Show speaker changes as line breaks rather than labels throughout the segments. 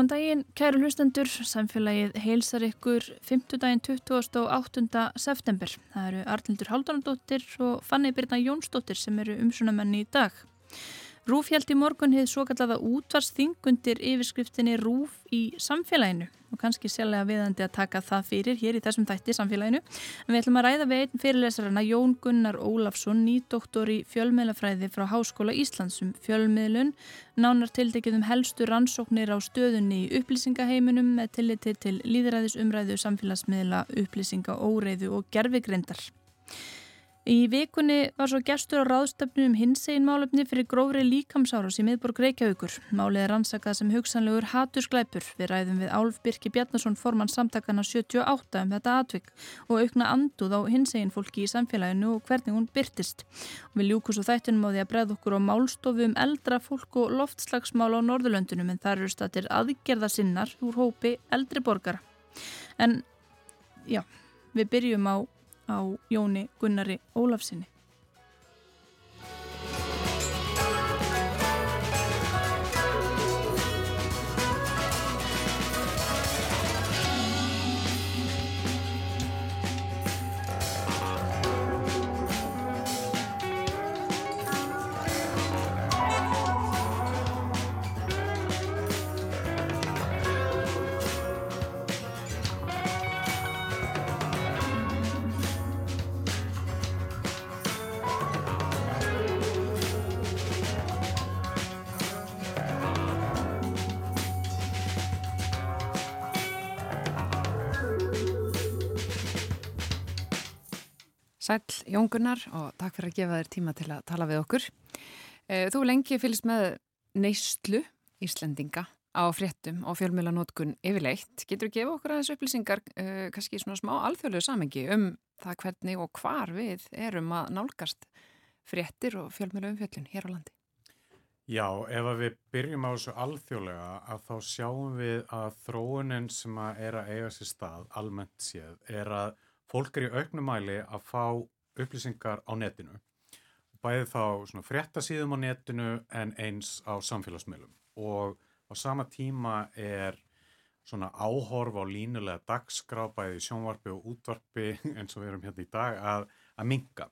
Góðan daginn, kæru hlustendur, samfélagið heilsar ykkur 5. daginn 28. september. Það eru Arnildur Haldunardóttir og Fanni Birna Jónsdóttir sem eru umsunamenn í dag. Rúf í morgun hefði svo kallaða útvarsþingundir yfirskriftinni Rúf í samfélaginu og kannski sérlega viðandi að taka það fyrir hér í þessum þætti samfélaginu. En við ætlum að ræða við einn fyrirlesarana Jón Gunnar Ólafsson, nýdoktor í fjölmiðlafræði frá Háskóla Íslandsum fjölmiðlun, nánar tildekið um helstu rannsóknir á stöðunni í upplýsingaheiminum með tilliti til líðræðisumræðu samfélagsmiðla, upplýsinga, óreiðu og gerfigreindar. Í vikunni var svo gestur á ráðstöfnu um hinsegin málefni fyrir grófri líkamsáros í miðborg Reykjavíkur. Málið er ansakað sem hugsanlegur hatursglæpur. Við ræðum við Álf Birki Bjarnason formann samtakana 78 um þetta atvik og aukna anduð á hinsegin fólki í samfélaginu og hvernig hún byrtist. Og við ljúkus og þættunum á því að breða okkur á málstofu um eldra fólk og loftslagsmál á Norðurlöndunum en þar eru statir aðgerðasinnar úr hópi eldri borgara. En já, við byrjum á á Jóni Gunnari Ólafsinni.
Jóngunar og takk fyrir að gefa þér tíma til að tala við okkur. Eh, þú lengi fylgst með neyslu Íslendinga á fréttum og fjölmjölanótkun yfirleitt. Getur þú gefa okkur aðeins upplýsingar, uh, kannski svona smá alþjóðlegu samengi um það hvernig og hvar við erum að nálgast fréttir og fjölmjölu umfjöllun hér á landi?
Já, ef við byrjum á þessu alþjóðlega að þá sjáum við að þróunin sem að er að eiga sér stað almennt séð er að fólk er í auknumæli að fá upplýsingar á netinu. Bæði þá fréttasíðum á netinu en eins á samfélagsmiðlum og á sama tíma er svona áhorf á línulega dagskrá bæði sjónvarpi og útvarpi eins og við erum hérna í dag að, að minga.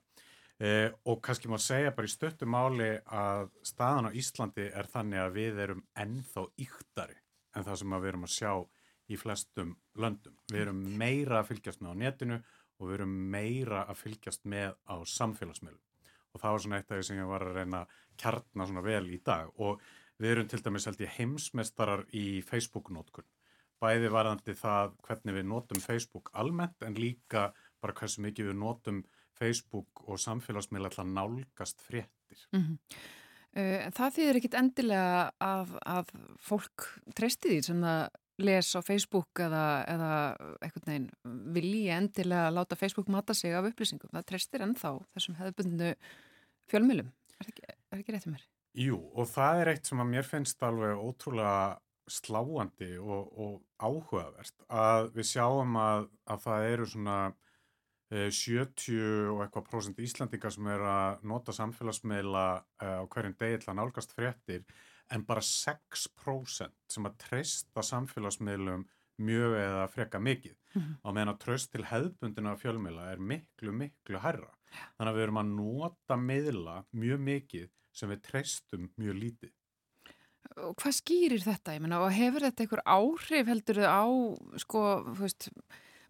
Eh, og kannski má segja bara í stöttu máli að staðan á Íslandi er þannig að við erum ennþá yktari en það sem við erum að sjá í flestum löndum. Við erum meira að fylgjast með á netinu og við erum meira að fylgjast með á samfélagsmiðlum. Og það var svona eitt af því sem ég var að reyna að kjartna svona vel í dag og við erum til dæmis held ég heimsmestarar í Facebook-nótkun. Bæði varðandi það hvernig við nótum Facebook almennt en líka bara hversu mikið við nótum Facebook og samfélagsmiðla alltaf nálgast fréttir. Mm -hmm.
Það þýðir ekkit endilega að, að fólk treysti því sem það les á Facebook eða, eða eitthvað neginn vilji endilega láta Facebook mata sig af upplýsingum. Það treystir ennþá þessum hefðbundinu fjölmjölum. Er það ekki, ekki rétt um mér?
Jú, og það er eitt sem að mér finnst alveg ótrúlega sláandi og, og áhugavert að við sjáum að, að það eru svona 70 eh, og eitthvað prosent Íslandingar sem er að nota samfélagsmiðla eh, á hverjum degi til að nálgast fréttir en bara 6% sem að treysta samfélagsmiðlum mjög eða freka mikið mm -hmm. á meðan að tröst til hefðbundina fjölmiðla er miklu, miklu herra. Þannig að við erum að nota miðla mjög mikið sem við treystum mjög lítið.
Og hvað skýrir þetta? Ég menna, og hefur þetta einhver áhrif heldur þau á, sko, þú veist,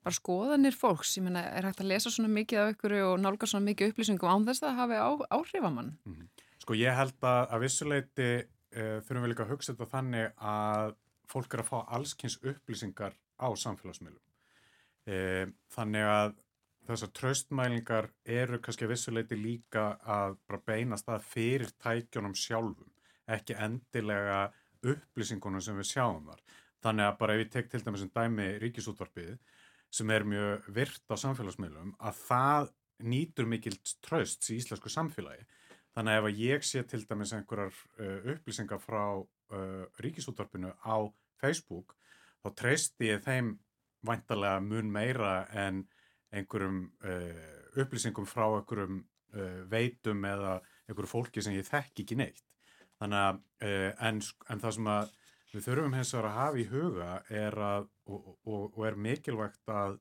bara skoðanir fólks? Ég menna, er hægt að lesa svona mikið af ykkur og nálga svona mikið upplýsingum án þess að á, áhrif á mann? Mm -hmm.
Sko, ég held að að vissuleiti uh, þurfum við líka að hugsa þetta þannig að fólk er að fá allskynns upplýsingar á samfélagsmiðlum. Uh, þannig að þessar tröstmælingar eru kannski að vissuleiti líka að bara beina stað fyrir tækjónum sjálfum, ekki endilega upplýsingunum sem við sjáum þar. Þannig að bara ef ég tek til dæmis en dæmi ríkisútvarpið sem er mjög virt á samfélagsmiðlum að það nýtur mikilt tröst í íslensku samfélagi Þannig að ef ég sé til dæmis einhverjar uh, upplýsingar frá uh, ríkisútvarpinu á Facebook þá treysti ég þeim vantarlega mun meira en einhverjum uh, upplýsingum frá einhverjum uh, veitum eða einhverju fólki sem ég þekk ekki neitt. Þannig að uh, en, en það sem að Við þurfum hins vegar að hafa í huga er að, og, og, og er mikilvægt að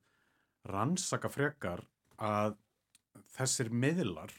rannsaka frekar að þessir miðlar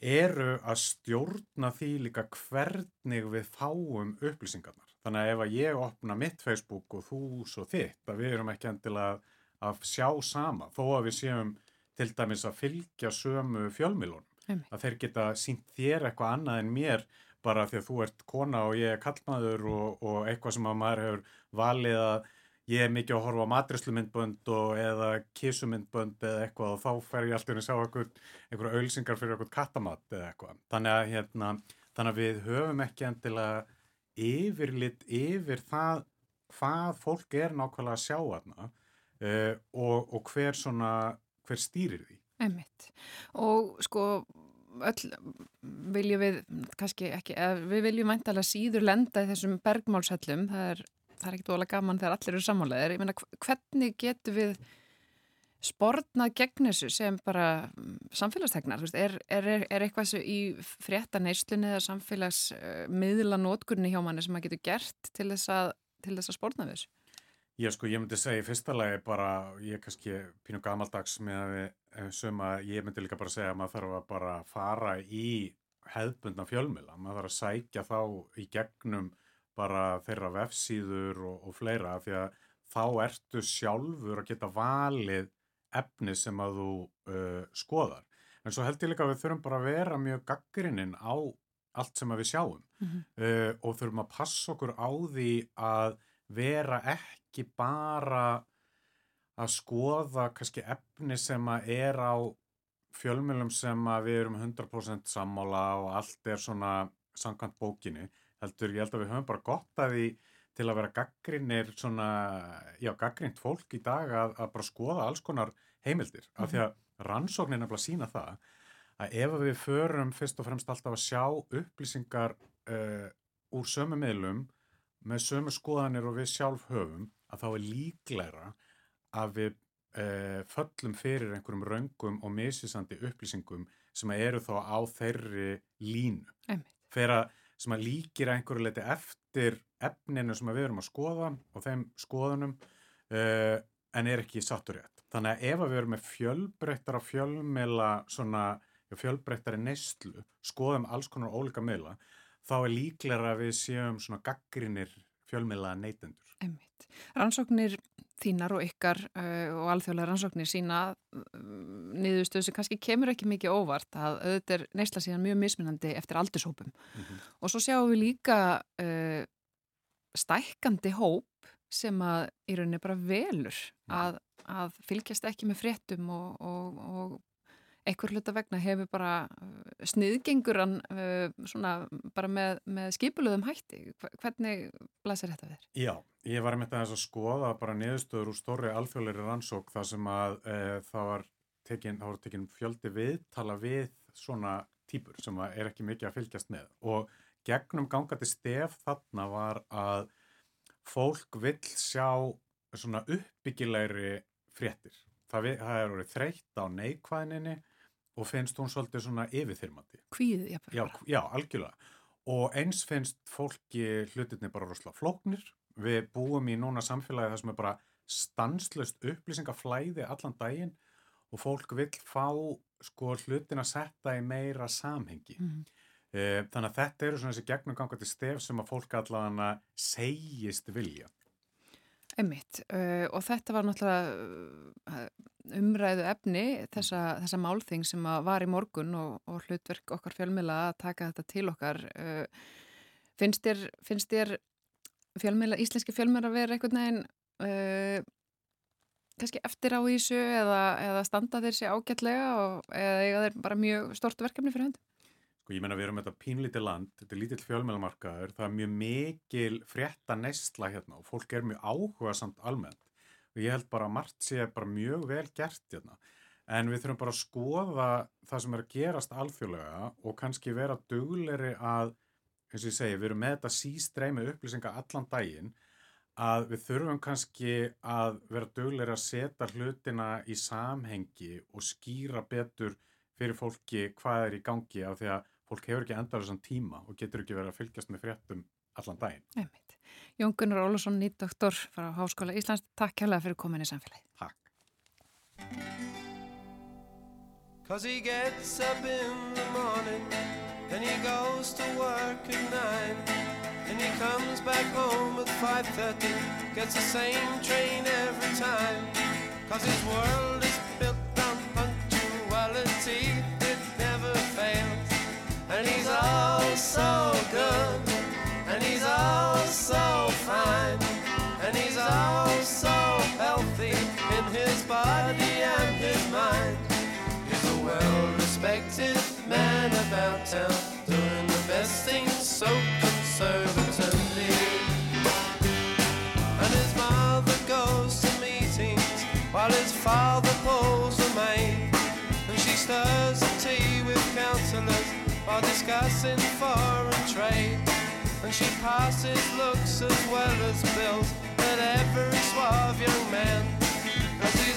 eru að stjórna því líka hvernig við fáum upplýsingarnar. Þannig að ef að ég opna mitt Facebook og þú svo þitt, að við erum ekki endilega að sjá sama, þó að við séum til dæmis að fylgja sömu fjölmilunum, að þeir geta sínt þér eitthvað annað en mér bara því að þú ert kona og ég er kallmaður og, og eitthvað sem að maður hefur valið að ég er mikið að horfa á matrislu-myndbönd eða kísumyndbönd eða eitthvað og þá fer ég alltaf að sjá einhverja auðsingar fyrir einhvern kattamatt eða eitthvað. Þannig að, hérna, þannig að við höfum ekki endilega yfirlitt yfir það hvað fólk er nákvæmlega að sjá aðna uh, eh, og, og hver, svona, hver stýrir því.
Einmitt. Og sko öll viljum við kannski ekki, við viljum mæntalega síður lenda í þessum bergmálshellum, það er, það er ekkit ólega gaman þegar allir eru sammálaðir, ég meina hvernig getur við sportnað gegn þessu sem bara mm, samfélagstegnar, er, er, er eitthvað í frétta neyslunni eða samfélagsmiðla nótkurni hjá manni sem maður getur gert til þess að, að sportna þessu?
Já sko, ég myndi segja í fyrsta lagi bara, ég er kannski pínu gamaldags með að við eh, sem að ég myndi líka bara segja að maður þarf að bara fara í hefðbundna fjölmila, maður þarf að sækja þá í gegnum bara þeirra vefsíður og, og fleira því að þá ertu sjálfur að geta valið efni sem að þú uh, skoðar. En svo held ég líka að við þurfum bara að vera mjög gaggrinninn á allt sem við sjáum mm -hmm. uh, og þurfum að passa okkur á því að vera ekki bara að skoða kannski efni sem að er á fjölmjölum sem að við erum 100% sammála og allt er svona samkvæmt bókinni heldur ég held að við höfum bara gott að því til að vera gaggrinnir svona, já gaggrind fólk í dag að, að bara skoða alls konar heimildir mm -hmm. af því að rannsóknin er bara að sína það að ef við förum fyrst og fremst alltaf að sjá upplýsingar uh, úr sömu miðlum með sömu skoðanir og við sjálf höfum að þá er líklæra að við e, föllum fyrir einhverjum raungum og misisandi upplýsingum sem eru þá á þeirri línu. Fyrir að sem að líkir einhverju leiti eftir efninu sem við erum að skoða og þeim skoðunum e, en er ekki sattur rétt. Þannig að ef við erum með fjölbreyttara fjölmela svona fjölbreyttari neyslu, skoðum alls konar ólika meila þá er líklega að við séum svona gaggrinir fjölmiðlaða neytendur.
Einmitt. Rannsóknir þínar og ykkar uh, og alþjóðlega rannsóknir sína uh, niðurstöðu sem kannski kemur ekki mikið óvart að auðvitað er neysla síðan mjög mismunandi eftir aldurshópum mm -hmm. og svo sjáum við líka uh, stækandi hóp sem að í rauninni bara velur mhm. að, að fylgjast ekki með fréttum og, og, og einhver hluta vegna hefur bara uh, sniðgengur hann uh, svona bara með, með skipuluðum hætti. Hvernig blæsir þetta þér?
Já, ég var með þess að skoða bara niðurstöður úr stóri alþjóðleiri rannsók þar sem að e, það var tekin, tekin fjöldi viðtala við svona típur sem er ekki mikið að fylgjast með og gegnum gangandi stef þarna var að fólk vill sjá svona uppbyggilegri fréttir. Það, við, það er orðið þreytt á neikvæðinni og finnst hún svolítið svona yfirþyrmandi.
Hvíð, já.
Já, já, algjörlega. Og eins finnst fólki hlutinni bara rosalega flóknir. Við búum í núna samfélagi þar sem er bara stanslust upplýsingaflæði allan daginn og fólk vil fá sko hlutin að setta í meira samhengi. Mm. Þannig að þetta eru svona þessi gegnumgangandi stef sem að fólk allavega segist vilja.
Emmitt uh, og þetta var náttúrulega umræðu efni þessa, þessa málþing sem var í morgun og, og hlutverk okkar fjölmila að taka þetta til okkar. Uh, finnst þér, finnst þér fjölmila, íslenski fjölmila að vera einhvern veginn uh, kannski eftir á ísu eða, eða standa þeir sér ágætlega og, eða eiga þeir bara mjög stort verkefni fyrir hönd?
Sko ég menna við erum þetta pínlítið land, þetta er lítill fjölmjölamarkaður, það er mjög mikil frétta neistla hérna og fólk er mjög áhuga samt almennt og ég held bara að margt sé bara mjög vel gert hérna. En við þurfum bara að skoða það sem er að gerast alþjóðlega og kannski vera dugleri að, eins og ég segi, við erum með þetta sístreimi upplýsinga allan daginn að við þurfum kannski að vera dugleri að setja hlutina í samhengi og skýra betur fyrir fólki hvað er í gangi af því að fólk hefur ekki endað þessan tíma og getur ekki verið að fylgjast með fréttum allan daginn.
Jón Gunnar Ólusson, nýtt doktor frá Háskóla Íslands. Takk kærlega fyrir komin í samfélagi.
Takk.
Cause he gets up in the morning and he goes to work at nine and he comes back home at 5.30 gets the same train every time cause his world is built on punctuality body and his mind. He's a well-respected man about town Doing the best things so conservatively. And his mother goes to meetings While his father pulls a maid And she stirs the tea with councillors While discussing foreign trade. And she passes looks as well as bills At every suave young man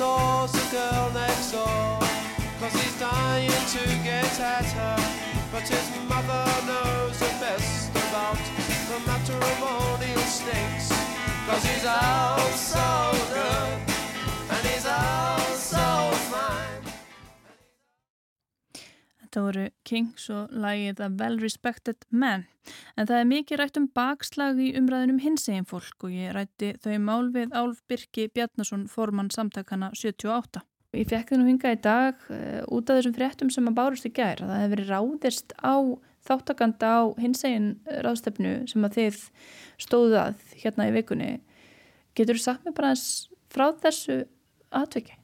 He the girl next door. Cause he's dying to get at her. But his mother knows the best about The matrimonial stinks Cause he's all so good And he's all
Þetta voru Kings og lagið A Well Respected Man. En það er mikið rætt um bakslag í umræðinum hinsegin fólk og ég rætti þau mál við Álf Birki Bjarnason, formann samtakana 78. Ég fekk það nú hinga í dag uh, út af þessum fréttum sem að bárust í gær að það hefur verið ráðist á þáttakanda á hinsegin ráðstefnu sem að þið stóðu að hérna í vikunni. Getur þú sagt mér bara frá þessu atveki?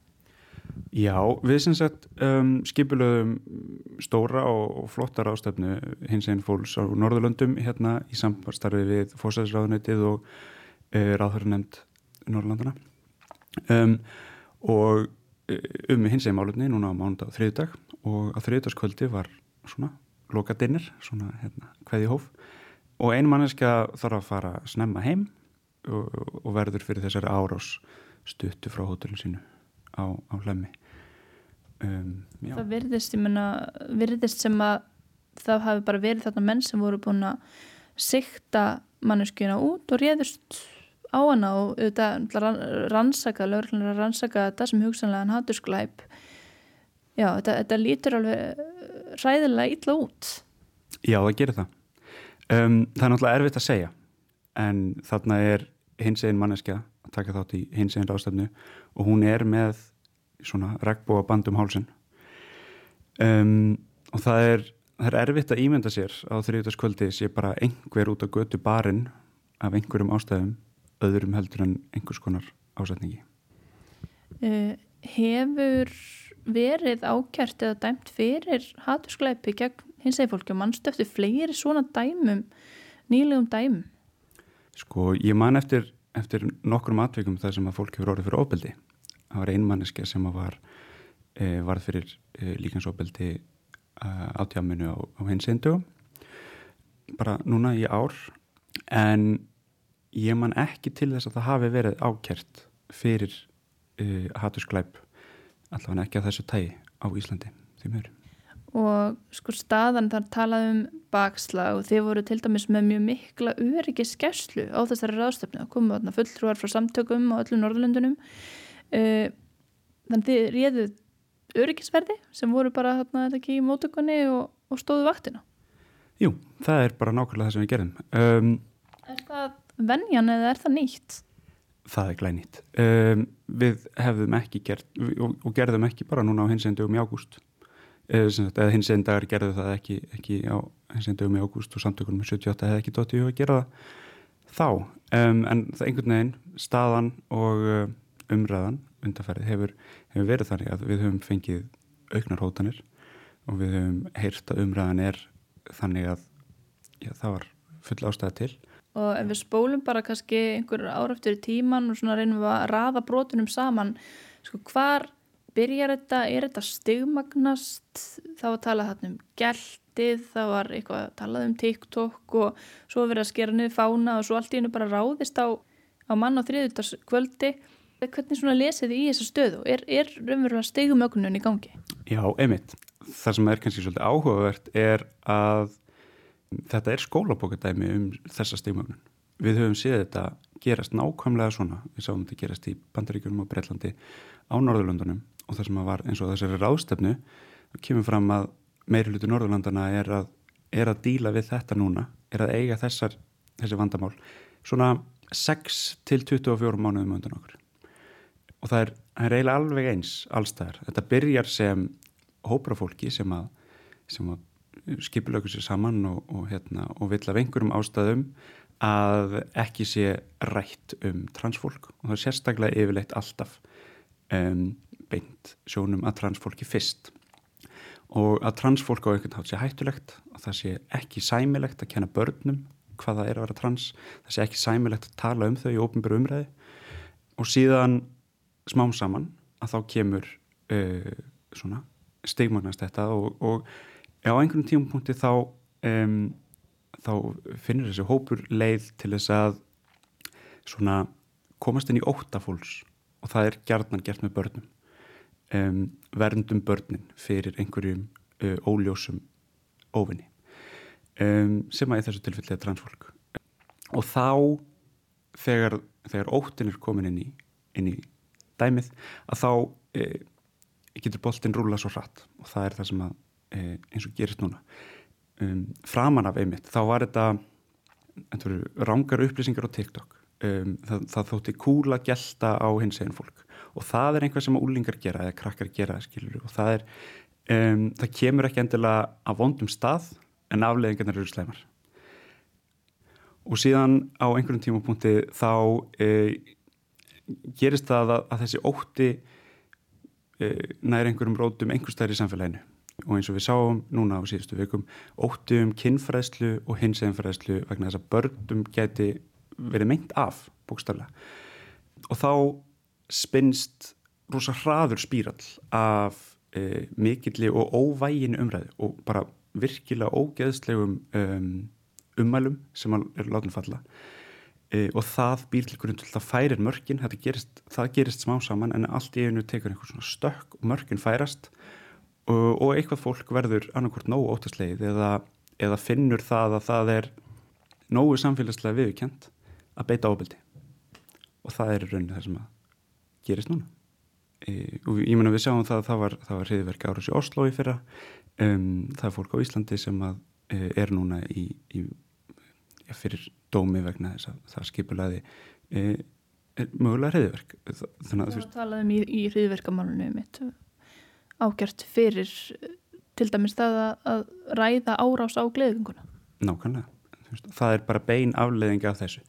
Já, við sem sagt um, skipulöðum stóra og, og flotta ráðstefnu hins einn fólks á Norðurlöndum hérna í samstarfi við fórsæðisráðunetið og uh, ráðhörnunemnd Norðurlandana um, og um hins einn málefni núna á mándag og þriðdag og á þriðdagskvöldi var svona lokadinnir, svona hérna hveði hóf. Og einu manneskja þarf að fara snemma heim og, og verður fyrir þessari árás stuttu frá hótelin sínu á, á hlemmi um,
það virðist, ég menna virðist sem að það hafi bara verið þarna menn sem voru búin að sikta manneskjuna út og réðust á hana og auðvitað rannsaka, lögurlega rannsaka þetta sem hugsanlega hann hatur sklæp já, þetta, þetta lítur alveg ræðilega illa út.
Já, það gerir það. Um, það er náttúrulega erfitt að segja en þarna er hins einn manneskja að taka þátt í hins einn ráðstefnu og hún er með svona regnbúa bandum hálsun um, og það er, það er erfitt að ímynda sér á þriðutaskvöldi sé bara einhver út á götu barinn af einhverjum ástæðum öðrum heldur en einhvers konar ásetningi.
Uh, Hefur verið ákjært eða dæmt fyrir haturskleipi gegn hins eða fólki? Og mannstu eftir fleiri svona dæmum nýlegum dæmum?
Sko, ég man eftir, eftir nokkrum atvikum þar sem að fólk hefur orðið fyrir óbeldi það var einmanniski sem var e, varð fyrir e, líkansóbeldi átjáminu á, á hins eindu bara núna í ár. En ég man ekki til þess að það hafi verið ákjert fyrir e, hattursklæp allavega ekki á þessu tægi á Íslandi því mjög
og sko staðan þar talaði um bakslag og þið voru til dæmis með mjög mikla öryggiskerslu á þessari ráðstöfnu það komu þarna fulltrúar frá samtökum á öllum Norðlundunum uh, þannig þið réðu öryggisverði sem voru bara þarna þetta ekki í mótökunni og, og stóðu vaktina.
Jú, það er bara nákvæmlega það sem við gerðum. Um,
er það venjan eða er það nýtt?
Það er glænýtt. Um, við hefðum ekki gert og, og gerðum ekki bara núna á hinsendugum í ágúst. Eða hinsendagar gerðu það ekki, ekki á hinsendugum í ágúst og samtökunum 78 hefði ekki dótt í að gera það þá. Um, en það einhvern veginn, staðan og uh, umræðan undarferði hefur, hefur verið þannig að við höfum fengið auknar hótanir og við höfum heyrt að umræðan er þannig að já, það var full ástæða til.
Og ef við spólum bara kannski einhver áraftur í tíman og svona reynum við að rafa brotunum saman, sko hvar byrjar þetta, er þetta stigmagnast, þá var talað þarna um geltið, þá var eitthvað að talað um TikTok og svo verið að skera niður fána og svo allt í hennu bara ráðist á, á mann á þriðutaskvöldi. Hvernig svona lesið þið í þessa stöðu? Er, er raunverulega stigumögnun í gangi?
Já, einmitt það sem er kannski svolítið áhugavert er að þetta er skólabókadæmi um þessa stigmögnun. Við höfum séð þetta gerast nákvæmlega svona. Við sáum þetta gerast í Bandaríkjum og Breitlandi á Norðurlöndunum og það sem var eins og þessari ráðstefnu þá kemur fram að meiri hluti Norðurlandana er að, er að díla við þetta núna, er að eiga þessar, þessi vandamál svona 6 til 24 mánuðum undan okkur. Og það er, það er eiginlega alveg eins allstæðar. Þetta byrjar sem hópra fólki sem að, að skipilöku sér saman og, og, hérna, og vill af einhverjum ástæðum að ekki sé rætt um transfólk og það er sérstaklega yfirleitt alltaf um, beint sjónum að transfólki fyrst. Og að transfólk á einhvern hát sé hættulegt og það sé ekki sæmilegt að kenna börnum hvað það er að vera trans það sé ekki sæmilegt að tala um þau í ópenbæru umræði og síðan smám saman að þá kemur uh, svona stigmagnast þetta og, og á einhvern tímapunkti þá um, þá finnir þessi hópur leið til þess að svona komast inn í óttafólks og það er gerðnan gert með börnum. Um, verndum börnin fyrir einhverjum uh, óljósum óvinni um, sem að í þessu tilfelli er transfólk. Og þá þegar, þegar óttin er komin inn í, inn í dæmið að þá uh, getur boltin rúla svo hratt. Og það er það sem að e, eins og gerist núna. Um, framan af einmitt þá var þetta rángar upplýsingar á TikTok um, það, það þótti kúla gelta á hins eginn fólk. Og það er einhvað sem að úlingar gera eða krakkar gera skilur og það er um, það kemur ekki endilega á vondum stað en afleðingarnir eru sleimar og síðan á einhverjum tímapunkti þá e, gerist það að, að þessi ótti Eh, nær einhverjum rótum einhverstaðir í samfélaginu. Og eins og við sáum núna á síðustu vikum óttu um kinnfræðslu og hinseginfræðslu vegna þess að börnum geti verið meint af bókstaflega. Og þá spinnst rosa hraður spírall af e, mikilli og óvægin umræðu og bara virkilega ógeðslegum um, ummælum sem er látin falla. E, og það býr til grunn til það færir mörkin, gerist, það gerist smá saman en allt í einu tekur einhvern svona stökk og mörkin færast og, og eitthvað fólk verður annarkort nógu óttaslegið eða, eða finnur það að það er nógu samfélagslega viðkjönd að beita óbeldi og það er raunin það sem að gerist núna. E, og ég menna við sjáum það að það var, var hriðverk ára sér Oslo í fyrra. Um, það er fólk á Íslandi sem að e, er núna í, í já, fyrir dómi vegna þess að það skipulaði e, er mögulega hriðverk
þannig að þú veist talaðum í, í hriðverkamálunum mitt ágjört fyrir til dæmis það að, að ræða árás á gleðinguna
Nákvæmlega, það er bara bein afleðinga af þessu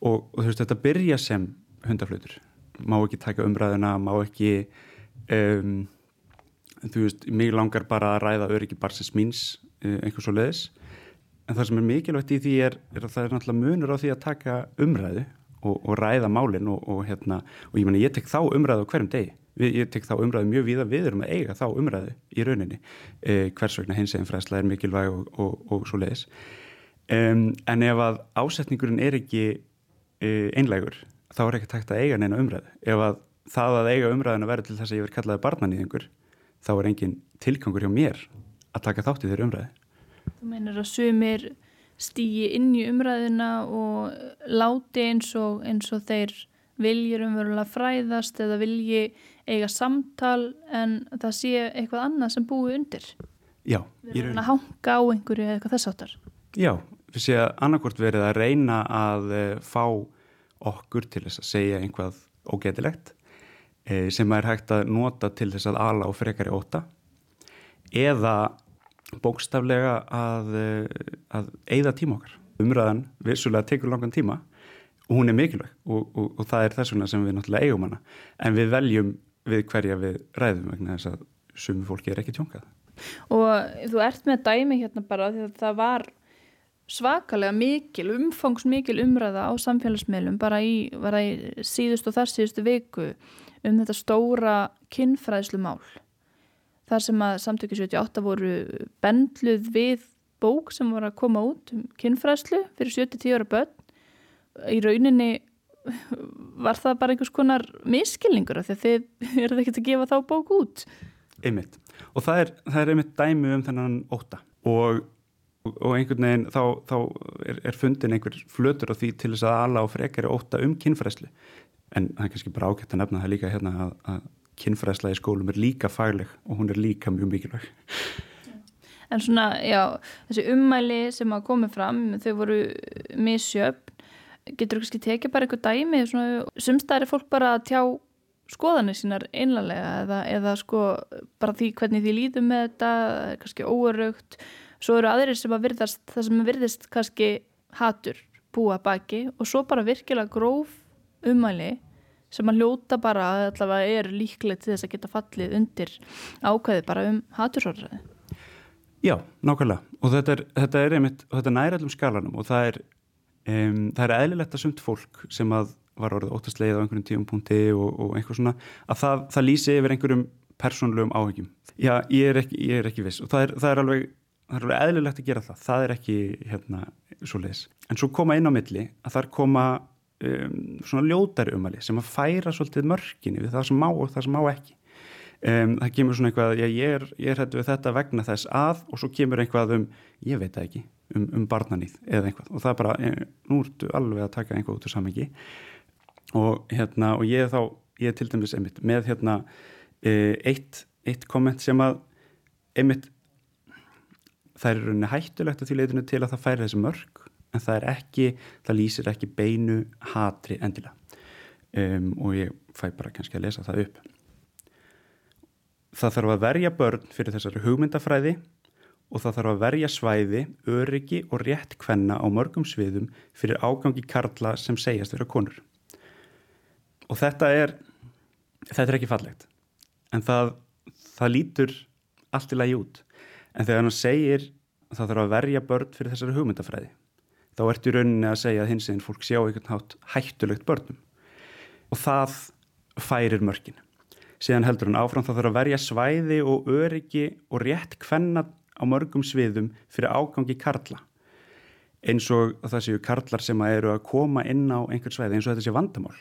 og, og þú veist þetta byrja sem hundaflutur má ekki taka umræðina, má ekki um, þú veist, mig langar bara að ræða öryggi barsins míns, uh, einhvers og leðis En það sem er mikilvægt í því er, er að það er náttúrulega munur á því að taka umræðu og, og ræða málinn og, og, hérna, og ég, meni, ég tek þá umræðu á hverjum degi. Ég tek þá umræðu mjög víða, við erum að eiga þá umræðu í rauninni. E, hvers vegna hins eginn fræsla er mikilvæg og svo leiðis. Um, en ef að ásetningurinn er ekki einlegur, þá er ekki takt að eiga neina umræðu. Ef að það að eiga umræðin að vera til þess að ég verð kallaði barnanýðingur, þá er engin tilgangur hjá mér að taka þátt í þeirra umræði.
Þú meinar að sumir stýji inn í umræðina og láti eins og, eins og þeir viljur umverulega fræðast eða vilji eiga samtal en það sé eitthvað annað sem búi undir.
Já,
Við erum að hanga á einhverju eða eitthvað þess áttar.
Já, séum að annarkvort verið að reyna að uh, fá okkur til þess að segja einhvað ógetilegt uh, sem er hægt að nota til þess að ala og frekari óta eða bókstaflega að, uh, að eigða tíma okkar. Umræðan vissulega tekur langan tíma og hún er mikilvæg og, og, og það er þess vegna sem við náttúrulega eigum hana en við veljum við hverja við ræðum vegna þess að sumi fólki er ekki tjónkað.
Og þú ert með dæmi hérna bara því að það var svakalega mikil, umfangsmikil umræða á samfélagsmiðlum bara í, í síðust og þar síðustu viku um þetta stóra kinnfræðslu mál. Þar sem að samtökju 78 voru bendluð við bók sem voru að koma út um kinnfræðslu fyrir 70-10 ára börn í rauninni var það bara einhvers konar miskilningur af því að þið eruð ekkert að gefa þá bók út
Einmitt. Og það er, það er einmitt dæmi um þennan óta og, og einhvern veginn þá, þá er, er fundin einhver flötur á því til þess að alla á frekari óta um kynfræslu en það er kannski bara ágætt að nefna það líka hérna að, að kynfræsla í skólum er líka fagleg og hún er líka mjög mikilvæg.
En svona, já, þessi ummæli sem að komi fram, þau voru misjöfn. Getur þú kannski tekið bara eitthvað dæmi sumstæðir er fólk bara að tjá skoðanir sínar einlega eða, eða sko bara því hvernig því líðum með þetta, kannski óeraugt svo eru aðrir sem að virðast það sem virðist kannski hatur búa baki og svo bara virkilega gróf umæli sem að hljóta bara að allavega er líklegt til þess að geta fallið undir ákveði bara um hatursórræði
Já, nákvæmlega og þetta er, þetta er einmitt, þetta er nærallum skalanum og það er Um, það er eðlilegt að sumt fólk sem að var orðið óttastleið á einhverjum tíum punkti og, og einhver svona, að það, það lýsi yfir einhverjum persónlegum áhengjum. Já, ég er ekki, ég er ekki viss og það er, það er alveg, það er eðlilegt að gera það. Það er ekki hérna svo leiðis. En svo koma inn á milli að það er koma um, svona ljótari umali sem að færa svolítið mörginni við það sem má og það sem má ekki. Um, það kemur svona eitthvað, já, ég er, ég er hættu við þetta vegna þess að og svo kemur eitthvað um, ég veit það ekki, um, um barnanýð eða eitthvað og það er bara, ég, nú ertu alveg að taka einhvað út úr samengi og hérna, og ég er þá, ég er til dæmis einmitt með hérna e, eitt, eitt komment sem að einmitt það er rauninni hættulegt að því leitinu til að það færi þessi mörg en það er ekki, það lýsir ekki beinu hatri endilega um, og ég fæ bara kannski að lesa það upp Það þarf að verja börn fyrir þessari hugmyndafræði og það þarf að verja svæði, öryggi og rétt kvenna á mörgum sviðum fyrir ágangi karla sem segjast vera konur. Og þetta er, þetta er ekki fallegt, en það, það lítur allt í lagi út. En þegar hann segir að það þarf að verja börn fyrir þessari hugmyndafræði, þá ertu í rauninni að segja að hins eginn fólk sjá einhvern hátt hættulegt börnum. Og það færir mörgin síðan heldur hann áfram þá þarf að verja svæði og öryggi og rétt kvenna á mörgum sviðum fyrir ágangi karla. Eins og það séu karlar sem að eru að koma inn á einhver svæði eins og þetta sé vandamál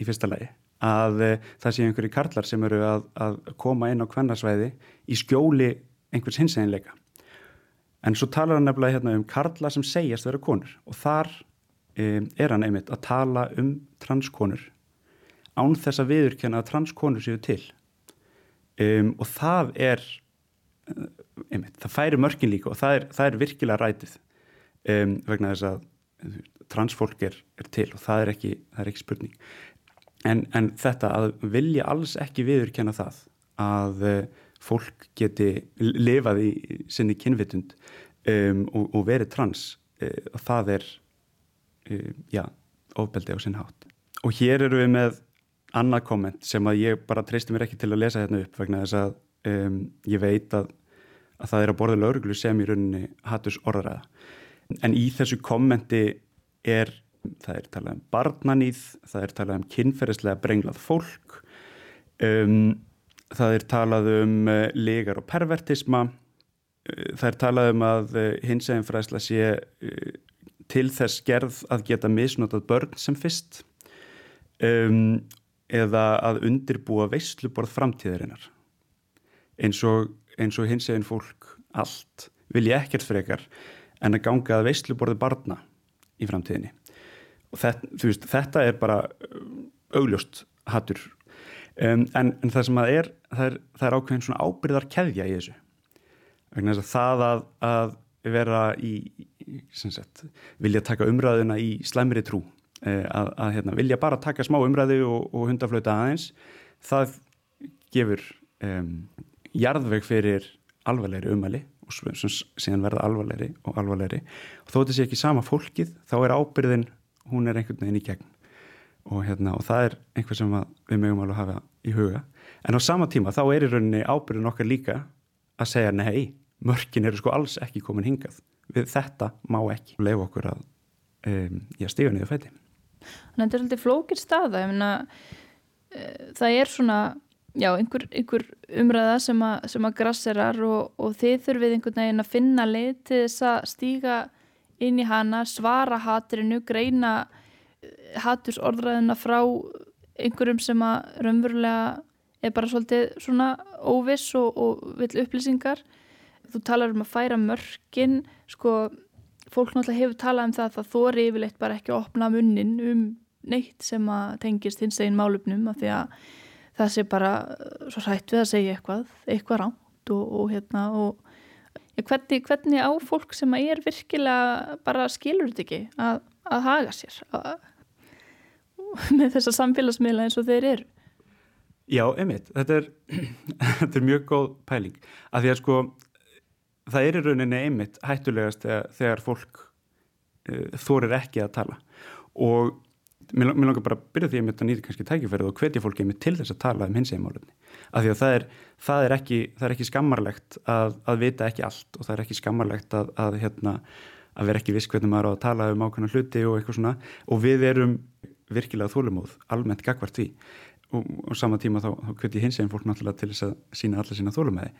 í fyrsta lagi. Að e, það séu einhverju karlar sem eru að, að koma inn á kvennarsvæði í skjóli einhvers hinseginleika. En svo talar hann nefnilega hérna um karla sem segjast vera konur og þar e, er hann einmitt að tala um transkonur án þess að viðurkenna að transkonur séu til. Um, og það er um, einmitt, það færi mörkin líka og það er, það er virkilega rætið um, vegna þess að transfólk er, er til og það er ekki, það er ekki spurning. En, en þetta að vilja alls ekki viðurkenna það að fólk geti lifað í sinni kynvitund um, og, og verið trans uh, og það er uh, já, ofbeldi á sinn hátt og hér eru við með annað komment sem að ég bara treysti mér ekki til að lesa hérna upp vegna þess að um, ég veit að, að það er að borða lauruglu sem í rauninni hattus orðaræða. En í þessu kommenti er, það er talað um barnanýð, það er talað um kynferðislega brenglað fólk, um, það er talað um uh, legar og pervertisma, uh, það er talað um að uh, hins eginn fræsla sé til þess gerð að geta misnotað börn sem fyrst um, eða að undirbúa veistluborð framtíðarinnar. Eins og, eins og hins eginn fólk allt vil ég ekkert frekar en að ganga að veistluborði barna í framtíðinni. Og þetta, veist, þetta er bara augljóst hattur um, en, en það sem að er það er, það er ákveðin svona ábyrðar keðja í þessu. Vegna þess að það að, að vera í, sagt, vilja taka umræðuna í slæmri trú eh, að, að hérna, vilja bara taka smá umræðu og, og hundaflöta aðeins það gefur um, jarðveg fyrir alvarlegri umæli og síðan verða alvarlegri og alvarlegri. Og þó þetta sé ekki sama fólkið þá er ábyrðin, hún er einhvern veginn í gegn og, hérna, og það er einhver sem við mögum alveg að hafa í huga. En á sama tíma þá er í rauninni ábyrðin okkar líka að segja nei, mörkin eru sko alls ekki komin hingað. Við þetta má ekki. Leiða okkur að um, stíga niður fæti.
Þannig að þetta er svolítið flókir staða. Myna, e, það er svona já, einhver, einhver umræða sem að, sem að grasserar og, og þið þurfið einhvern veginn að finna leið til þess að stíga inn í hana, svara hatrinu, greina haturs orðræðina frá einhverjum sem að raunverulega er bara svolítið svona óviss og, og vill upplýsingar. Þú talar um að færa mörgin sko, fólk náttúrulega hefur talað um það að það þóri yfirleitt bara ekki að opna munnin um neitt sem að tengist hins eginn málupnum af því að það sé bara svo hrætt við að segja eitthvað eitthvað ránt og, og hérna og hvernig, hvernig á fólk sem að er virkilega bara skilur þetta ekki að, að haga sér að, með þessa samfélagsmiðla eins og þeir eru.
Já, einmitt, þetta þetta er mjög góð pæling, af því að sko það er í rauninni einmitt hættulegast þegar, þegar fólk uh, þorir ekki að tala. Og mér, mér langar bara að byrja því að ég nýti kannski tækifærið og hvetja fólki einmitt til þess að tala um hins egimálunni, af því að það er, það er, ekki, það er ekki skammarlegt að, að vita ekki allt og það er ekki skammarlegt að, að, hérna, að vera ekki viss hvernig maður á að tala um ákveðna hluti og eitthvað svona. Og við erum virkilega þólumóð almennt gagvart því. Og, og sama tíma þá, þá kviti hins eginn fólk náttúrulega til þess að sína alla sína þólumæði.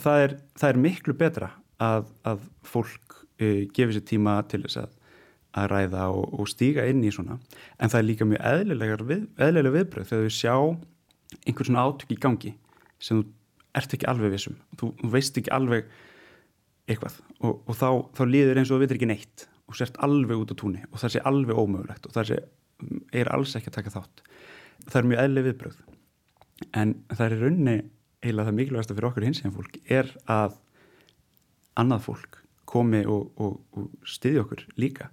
Það er, það er miklu betra að, að fólk uh, gefi sér tíma til þess að, að ræða og, og stíga inn í svona. En það er líka mjög eðlilega, við, viðbröð þegar þú sjá einhvern svona átök í gangi sem þú ert ekki alveg vissum, þú, þú veist ekki alveg eitthvað. Og, og þá, þá líður eins og þú veitir ekki neitt. Og sért alveg út á túnni og það sé alveg ómögulegt. Og það sé, er alls ekki að taka þátt. Það er mjög eðli viðbröð en það er í rauninni eiginlega það mikilvægast fyrir okkur hins eginn fólk er að annað fólk komi og, og, og styðja okkur líka.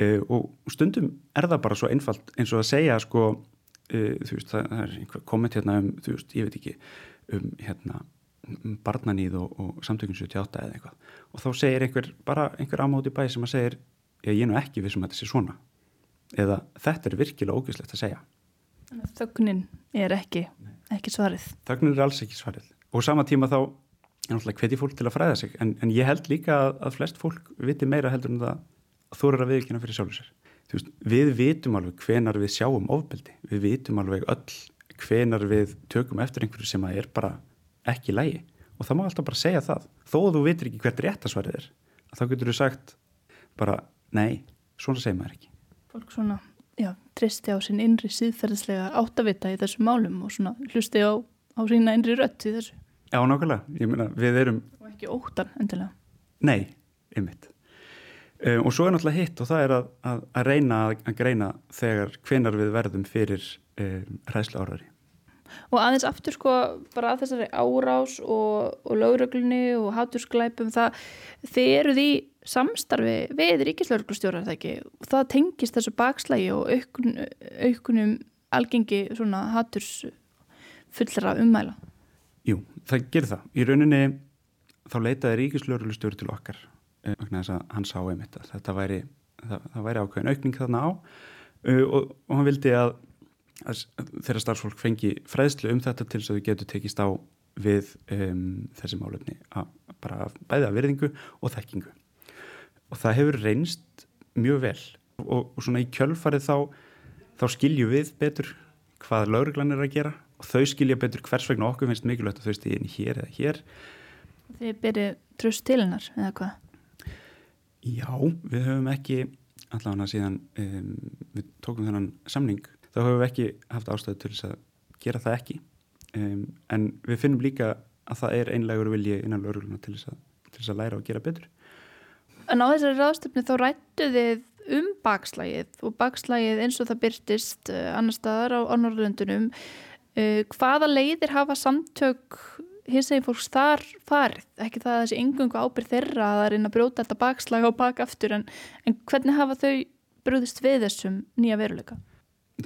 Uh, og stundum er það bara svo einfalt eins og að segja sko uh, þú veist það, það er komment hérna um þú veist ég veit ekki um hérna barnaníð og, og samtökun 78 eða eitthvað og þá segir einhver bara einhver ámáti bæ sem að segir ég er nú ekki við sem að þetta sé svona eða þetta er virkilega ógæslegt að segja
Þögnin er ekki, ekki svarið.
Þögnin er alls ekki svarið. Og sama tíma þá er náttúrulega hveti fólk til að fræða sig. En, en ég held líka að, að flest fólk viti meira heldur en það eru að viðkynna fyrir. Veist, við vitum alveg hvenar við sjáum ofbeldi. Við vitum alveg öll hvenar við tökum eftir einhverju sem að er bara ekki lægi. Og það má alltaf bara segja það. Þó að þú vitir ekki hvert réttasvarið er. Þá getur þú sagt bara nei, svona segir maður ekki.
Fólk svona já, tristi á sín innri síðferðislega áttavita í þessu málum og svona hlusti á, á sína innri rött í þessu.
Já, nákvæmlega. Ég meina, við erum...
Og ekki óttan, endilega.
Nei, ymmit. Um, eh, og svo er náttúrulega hitt og það er að, að, að reyna að greina þegar hvenar við verðum fyrir um, ræðsla árari.
Og aðeins aftur sko bara að þessari árás og, og lögröglunni og hátursklæpum það, þeir eru því samstarfi við ríkislauglustjórar það ekki og það tengist þessu bakslægi og aukun, aukunum algengi svona haturs fullra ummæla
Jú, það gerir það. Í rauninni þá leitaði ríkislauglustjóri til okkar vegna þess að hann sá einmitt að þetta væri, það, það væri ákveðin aukning þarna á uh, og, og hann vildi að þeirra starfsfólk fengi fræðslu um þetta til þess að þau getur tekist á við um, þessi málefni að bara bæða virðingu og þekkingu. Og það hefur reynst mjög vel. Og, og svona í kjölfarið þá, þá skilju við betur hvað lauruglan er að gera og þau skilja betur hvers vegna okkur finnst mikilvægt að þau stýðin hér eða hér.
Þið byrju tröst til hennar eða hvað?
Já, við höfum ekki allavega síðan um, við tókum þennan samning þá höfum við ekki haft ástæðu til þess að gera það ekki um, en við finnum líka að það er einlegur vilji innan laurugluna til þess að, til þess að læra og gera betur
En á þessari ráðstöfni þá rættu þið um bakslægið og bakslægið eins og það byrtist uh, annar staðar á, á Norrlöndunum Uh, hvaða leiðir hafa samtök hins eginn fólks þar farið? Ekki það að þessi engungu ábyrð þeirra að það er inn að brjóta þetta bakslag og baka aftur en, en hvernig hafa þau brúðist við þessum nýja veruleika?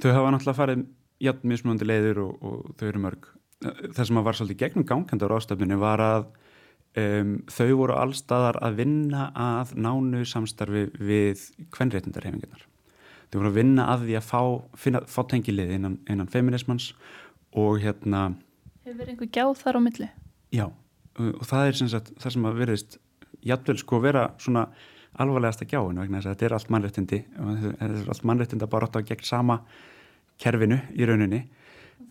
Þau hafa náttúrulega farið jætt mismunandi leiðir og, og þau eru mörg. Það sem að var svolítið gegnum gangkendar ástöfninu var að um, þau voru allstaðar að vinna að nánu samstarfi við kvenréttindarhefingarnar. Þau voru að vinna að því að fá, finna, fá tengilið innan, innan feminismans og hérna
Hefur verið einhver gjáð þar á milli?
Já, og það er sem sagt, það sem að veriðist jættvel sko vera svona alvarlegasta gjáin vegna þess að þetta er allt mannrættindi þetta er allt mannrættinda bara átt að gegn sama kerfinu í rauninni.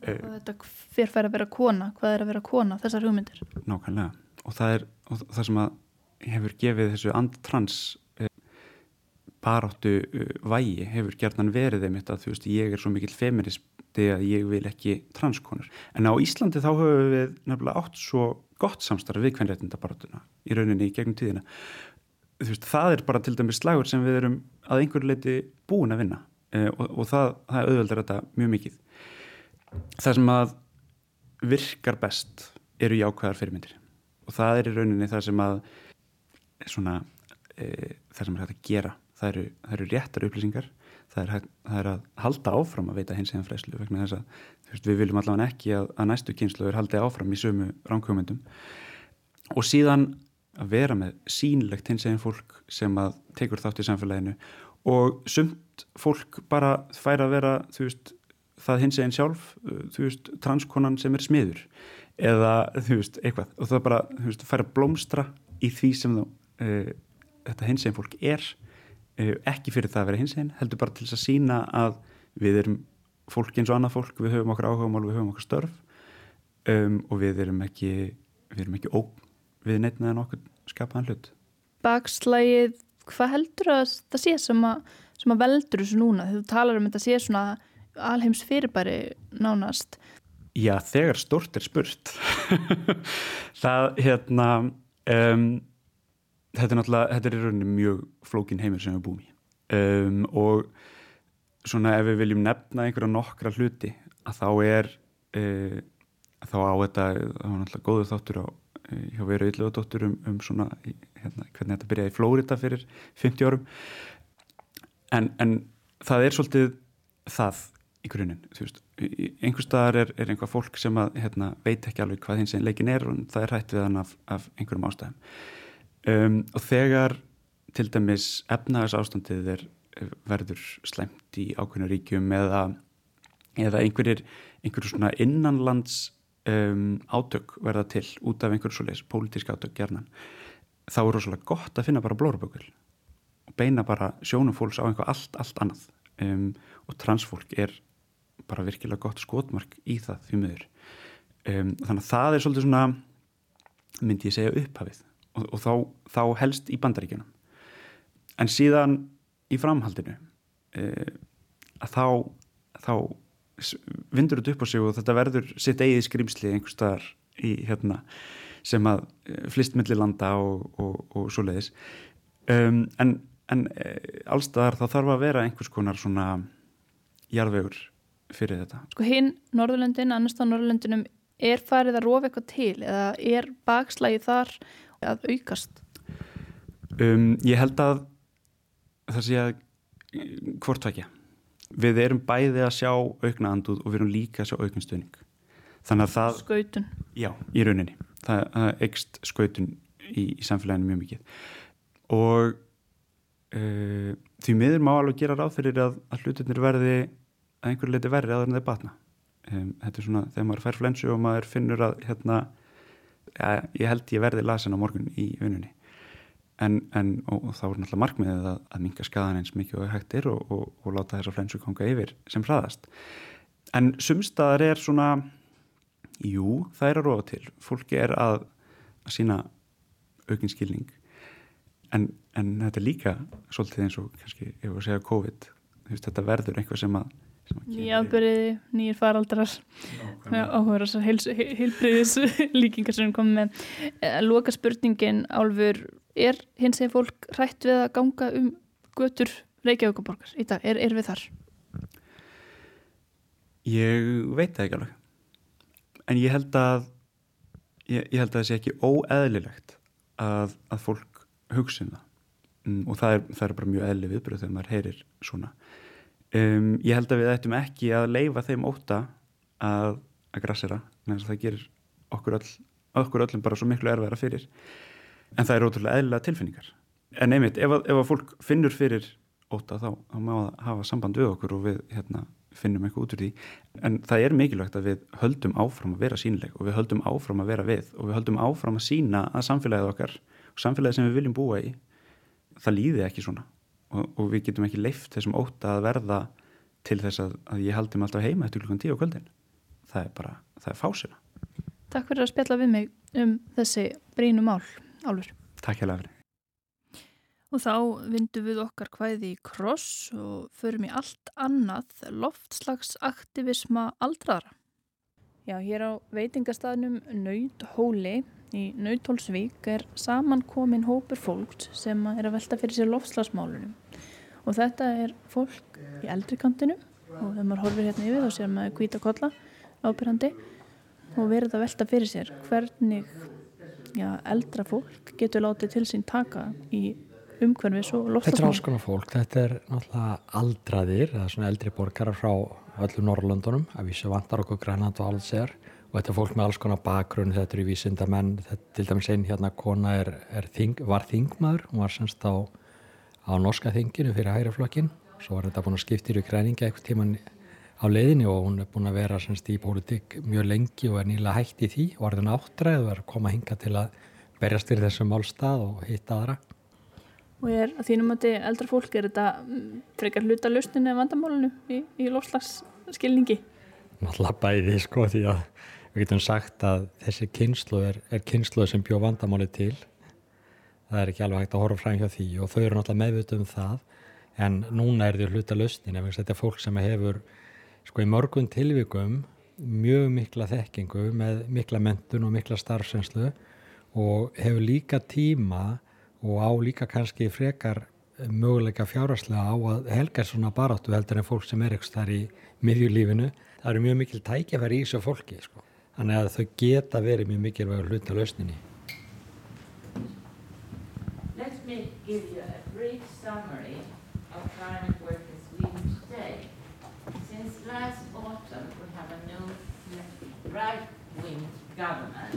Og þetta fyrir að vera kona? Hvað er að vera kona, þessar hugmyndir?
Nákvæmlega, og það er og það sem að hefur gefið þessu andtrans eh, baráttu eh, vægi hefur gerðan verið þeim þetta að þú veist, ég er svo mikil feminist þegar ég vil ekki transkonur. En á Íslandi þá höfum við nefnilega átt svo gott samstarf við kvenréttindabaratuna í rauninni í gegnum tíðina. Veist, það er bara til dæmis slagur sem við erum að einhverju leiti búin að vinna e, og, og það, það auðveldar þetta mjög mikið. Það sem að virkar best eru jákvæðar fyrirmyndir og það er í rauninni það sem að svona, e, það sem er hægt að gera. Það eru, það eru réttar upplýsingar það er, það er að halda áfram að veita hins eða fræslu vegna þess að veist, við viljum allavega ekki að, að næstu kynsluður haldi áfram í sömu ránkjómyndum og síðan að vera með sínlegt hins eða fólk sem að tekur þátt í samfélaginu. Og sumt fólk bara fær að vera veist, það hins eða sjálf veist, transkonan sem er smiður. Eða eitthvað. Og það bara fær að blómstra í því sem þá, e, þetta hins eða fólk er Eh, ekki fyrir það að vera hins einn, heldur bara til þess að sína að við erum fólk eins og annað fólk, við höfum okkar áhugamál við höfum okkar störf um, og við erum ekki við erum ekki óg við neitnaðan okkur skapaðan hlut.
Bakslægið, hvað heldur að það sé sem að, sem að veldur þessu núna, þegar þú talar um þetta sé svona alheims fyrirbæri nánast.
Já, þegar stort er spurt. Það hérna um þetta er náttúrulega, þetta er í rauninni mjög flókin heimur sem við búum í. Um, og svona ef við viljum nefna einhverja nokkra hluti að þá er uh, þá á þetta, þá er náttúrulega góður þáttur á, hjá veru ylluðadóttur um, um svona, hérna, hvernig þetta byrjaði í Flórida fyrir 50 árum. En, en það er svolítið það í grunninn, þú veist. Einhver staðar er, er einhvað fólk sem að hérna, veit ekki alveg hvað hins einn leikin er og það er hægt við hann af, af einhverjum ástæðum. Um, og þegar til dæmis efnaðars ástandið er verður slemt í ákveðinu ríkjum eða, eða einhverjir einhverjur svona innanlands um, átök verða til út af einhverjum svo leiðis, pólitísk átök gerðan þá er rosalega gott að finna bara blórabökul og beina bara sjónum fólks á einhver allt, allt annað. Um, og transfólk er bara virkilega gott skotmark í það því miður. Um, þannig að það er svolítið svona myndi ég segja upphafið. Og, og þá, þá helst í bandaríkjunum. En síðan í framhaldinu e, að þá, þá vindur þetta upp á sig og þetta verður sitt eigið skrimsli einhver staðar í hérna sem að e, flist millir landa og, og, og svo leiðis um, en, en e, allstaðar þá þarf að vera einhvers konar svona jarðvegur fyrir þetta.
Sko hinn Norðurlöndin, annars á Norðurlöndinum er farið að rofa eitthvað til eða er bakslægi þar að aukast?
Um, ég held að það sé að hvortvekja. Við erum bæði að sjá aukna andúð og við erum líka að sjá aukna stöning. Þannig að það...
Skautun.
Já, í rauninni. Það, það ekst skautun í, í samfélaginu mjög mikið. Og uh, því miður má alveg gera ráð fyrir að, að hlutinir verði að einhverju leiti verri aðra en þeir batna. Um, þetta er svona þegar maður fær flensu og maður finnur að hérna ja, ég held ég verði lasin á morgun í vinnunni en, en og, og þá er náttúrulega markmiðið að, að minga skadan eins mikið og hægt er og, og, og láta þessa flensu konga yfir sem hraðast. En sumstaðar er svona jú, það er að róa til. Fólki er að, að sína aukinskilning en, en þetta er líka svolítið eins og kannski, ef við segja COVID. Þetta verður einhvað sem að
Nýjaðbyrði, nýjir faraldrar. Áhuga þessar heilbriðis líkingar sem kom með. Eh, Loka spurningin Álfur er hins eginn fólk rætt við að ganga um götur Reykjavíkuborgar í dag, er, er við þar?
Ég veit það ekki alveg. En ég held að ég, ég held að það sé ekki óeðlilegt að, að fólk hugsin um það. Mm, og það er, það er bara mjög eðli viðbröð þegar maður heyrir svona. Um, ég held að við ættum ekki að leifa þeim óta að, að grassera en það gerir okkur, öll, okkur öllum bara svo miklu erfæra fyrir en það er ótrúlega eðlilega tilfinningar. En einmitt, ef að, ef að fólk finnur fyrir óta þá, þá má það hafa samband við okkur og við hérna, finnum eitthvað út úr því. En það er mikilvægt að við höldum áfram að vera sínileg og við höldum áfram að vera við og við höldum áfram að sína að samfélagið okkar og samfélagið sem við viljum búa í það líði ekki svona. Og, og við getum ekki leift þessum óta að verða til þess að, að ég haldi mig alltaf heima eftir klukkan tíu á kvöldin. Það er bara, það er fásina
Takk fyrir að spjalla við mig um þessi brínu mál, Álfur
Takk hjá lafri
Og þá vindum við okkar hvæði í kross og förum í allt annað loftslagsaktivisma aldraðra. Já, hér á veitingastafnum Nauthóli í Nauthólsvík er samankomin hópur fólks sem er að velta fyrir sér loftslagsmálunum. Og þetta er fólk í eldrikantinu og þegar maður horfir hérna yfir þá sér maður hvita kolla ábyrrandi og verður að velta fyrir sér hvernig já, eldra fólk getur látið til sín taka í umhverfis og loftslagsmál.
Þetta er alls konar fólk, þetta er náttúrulega aldraðir, það er svona eldri borgarar frá öllum Norrlöndunum, að vísa vantar okkur Grænland og alls er. Og þetta er fólk með alls konar bakgrunn, þetta eru vísindamenn, þetta, til dæmis einn hérna kona er, er þing, var þingmaður, hún var semst á, á norska þinginu fyrir hægraflokkin, svo var þetta búin að skipta í græninga eitthvað tíman á leiðinni og hún er búin að vera semst í pólitík mjög lengi og er nýla hægt í því og er þannig áttræð og er að koma að hinga til að berjast fyrir þessum málstað og hitta aðra.
Og ég er að þínum að þetta eldra fólk er þetta mm, frekar hluta lausninu eða vandamálinu í, í lofslagsskilningi?
Náttúrulega bæði sko því að við getum sagt að þessi kynslu er, er kynslu sem bjó vandamáli til. Það er ekki alveg hægt að horfa fram hjá því og þau eru náttúrulega meðvitað um það en núna er því hluta lausnin ef þetta er fólk sem hefur sko í mörgum tilvikum mjög mikla þekkingu með mikla mentun og mikla starfsenslu og hefur líka tíma og á líka kannski frekar möguleika fjáraslega á að helga svona baráttu heldur en fólk sem er eitthvað þar í miðjulífinu. Það eru mjög mikil tækjafæri í þessu fólki sko. Þannig að þau geta verið mjög mikilvægur hluta lausninni.
Let me give you a brief summary of climate work in Sweden today. Since last autumn we have a new right-wing government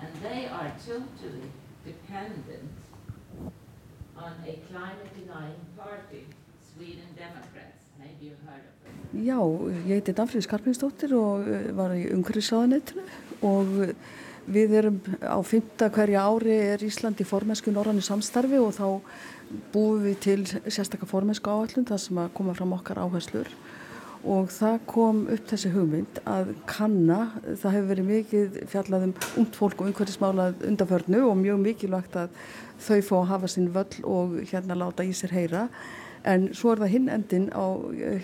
and they are totally dependent on a climate denying party, Sweden Democrats. Maybe you've heard of them.
Já, ég heiti Danfríð Skarpinsdóttir og eh, var í umhverfisáðanettinu og við erum á fymta hverja ári er Ísland í formensku norrannu samstarfi og þá búum við til sérstakka formensku áallun þar sem að koma fram okkar áherslur og það kom upp þessi hugmynd að kanna, það hefur verið mikið fjallað um umt fólk og umhverfismálað undanförnu og mjög mikilvægt að þau fá að hafa sinn völl og hérna láta í sér heyra. En svo er það hinn endin á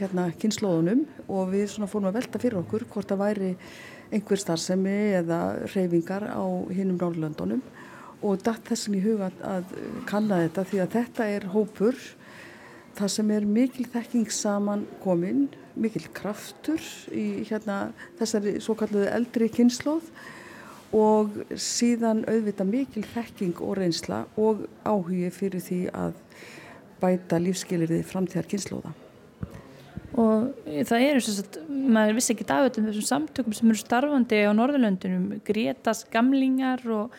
hérna kynnslóðunum og við svona fórum að velta fyrir okkur hvort það væri einhver starfsemi eða reyfingar á hinnum Norrlöndunum og datt þessin í huga að kanna þetta því að þetta er hópur það sem er mikil þekking saman komin, mikil kraftur í hérna þessari svo kalluðu eldri kynnslóð og síðan auðvita mikil þekking og reynsla og áhugi fyrir því að bæta lífskeilir framtíðar kynnslóða.
Og það eru svo að maður vissi ekki dagöldum þessum samtökum sem eru starfandi á Norðurlöndunum, Gretas gamlingar og,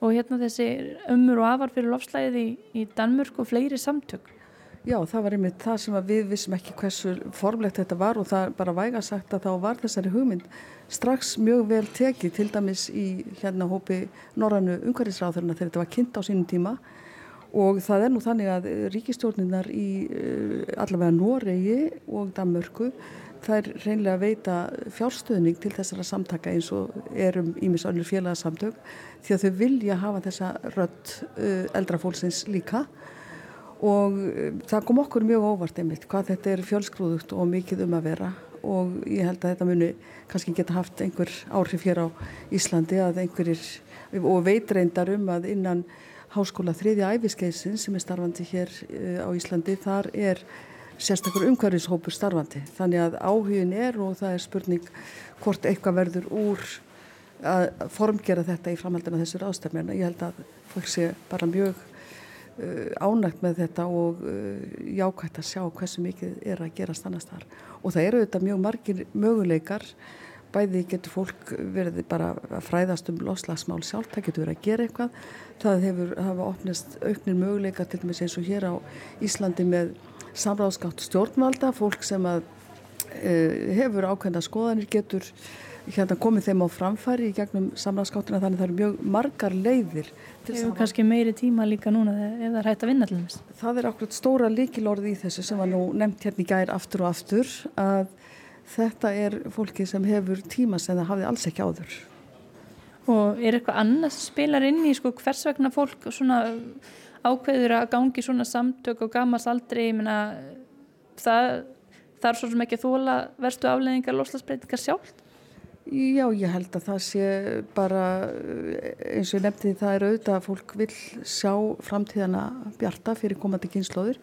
og hérna þessi ömmur og afar fyrir lofslæði í, í Danmörk og fleiri samtök.
Já, það var einmitt það sem við vissum ekki hversu formlegt þetta var og það bara væga sagt að þá var þessari hugmynd strax mjög vel tekið til dæmis í hérna hópi Norrannu umhverfisráðurna þegar þetta var kynnt á sínum tíma. Og það er nú þannig að ríkistjórninar í uh, allavega Noregi og Danmörku þær reynlega veita fjárstöðning til þessara samtaka eins og erum ímis önnur félagsamtök því að þau vilja hafa þessa rödd uh, eldrafólksins líka. og það kom okkur mjög óvart einmitt hvað þetta er fjölsgrúðugt og mikið um að vera og ég held að þetta muni kannski geta haft einhver áhrif hér á Íslandi að einhverjir og veitreindar um að innan háskóla þriðja æfiskeisin sem er starfandi hér á Íslandi þar er sérstakur umhverfishópur starfandi þannig að áhugin er og það er spurning hvort eitthvað verður úr að formgera þetta í framhaldina þessu ráðstefnina. Ég held að fólk sé bara mjög ánægt með þetta og uh, jákvægt að sjá hversu mikið er að gerast annars þar. Og það eru þetta mjög margir möguleikar, bæði getur fólk verið bara að fræðast um loslagsmál sjálf, það getur verið að gera eitthvað. Það hefur hafa opnist auknir möguleikar til dæmis eins og hér á Íslandi með samráðskátt stjórnvalda, fólk sem að uh, hefur ákveðna skoðanir getur hérna, komið þeim á framfæri í gegnum samræðskáttina þannig að það eru mjög margar leiðir
Það er kannski meiri tíma líka núna ef það er hægt að vinna til þess
Það er okkur stóra líkilorði í þessu sem var nú nefnt hérna í gær aftur og aftur að þetta er fólki sem hefur tíma sem það hafði alls ekki áður.
Og er eitthvað annars sem spilar inn í sko, hvers vegna fólk ákveður að gangi svona samtök og gamas aldrei það, er svo sem ekki að þóla verstu afleðingar loslasbreytingar sjálf
Já, ég held að það sé bara eins og ég nefndi það er auðvitað að fólk vil sjá framtíðana bjarta fyrir komandi kynnslóður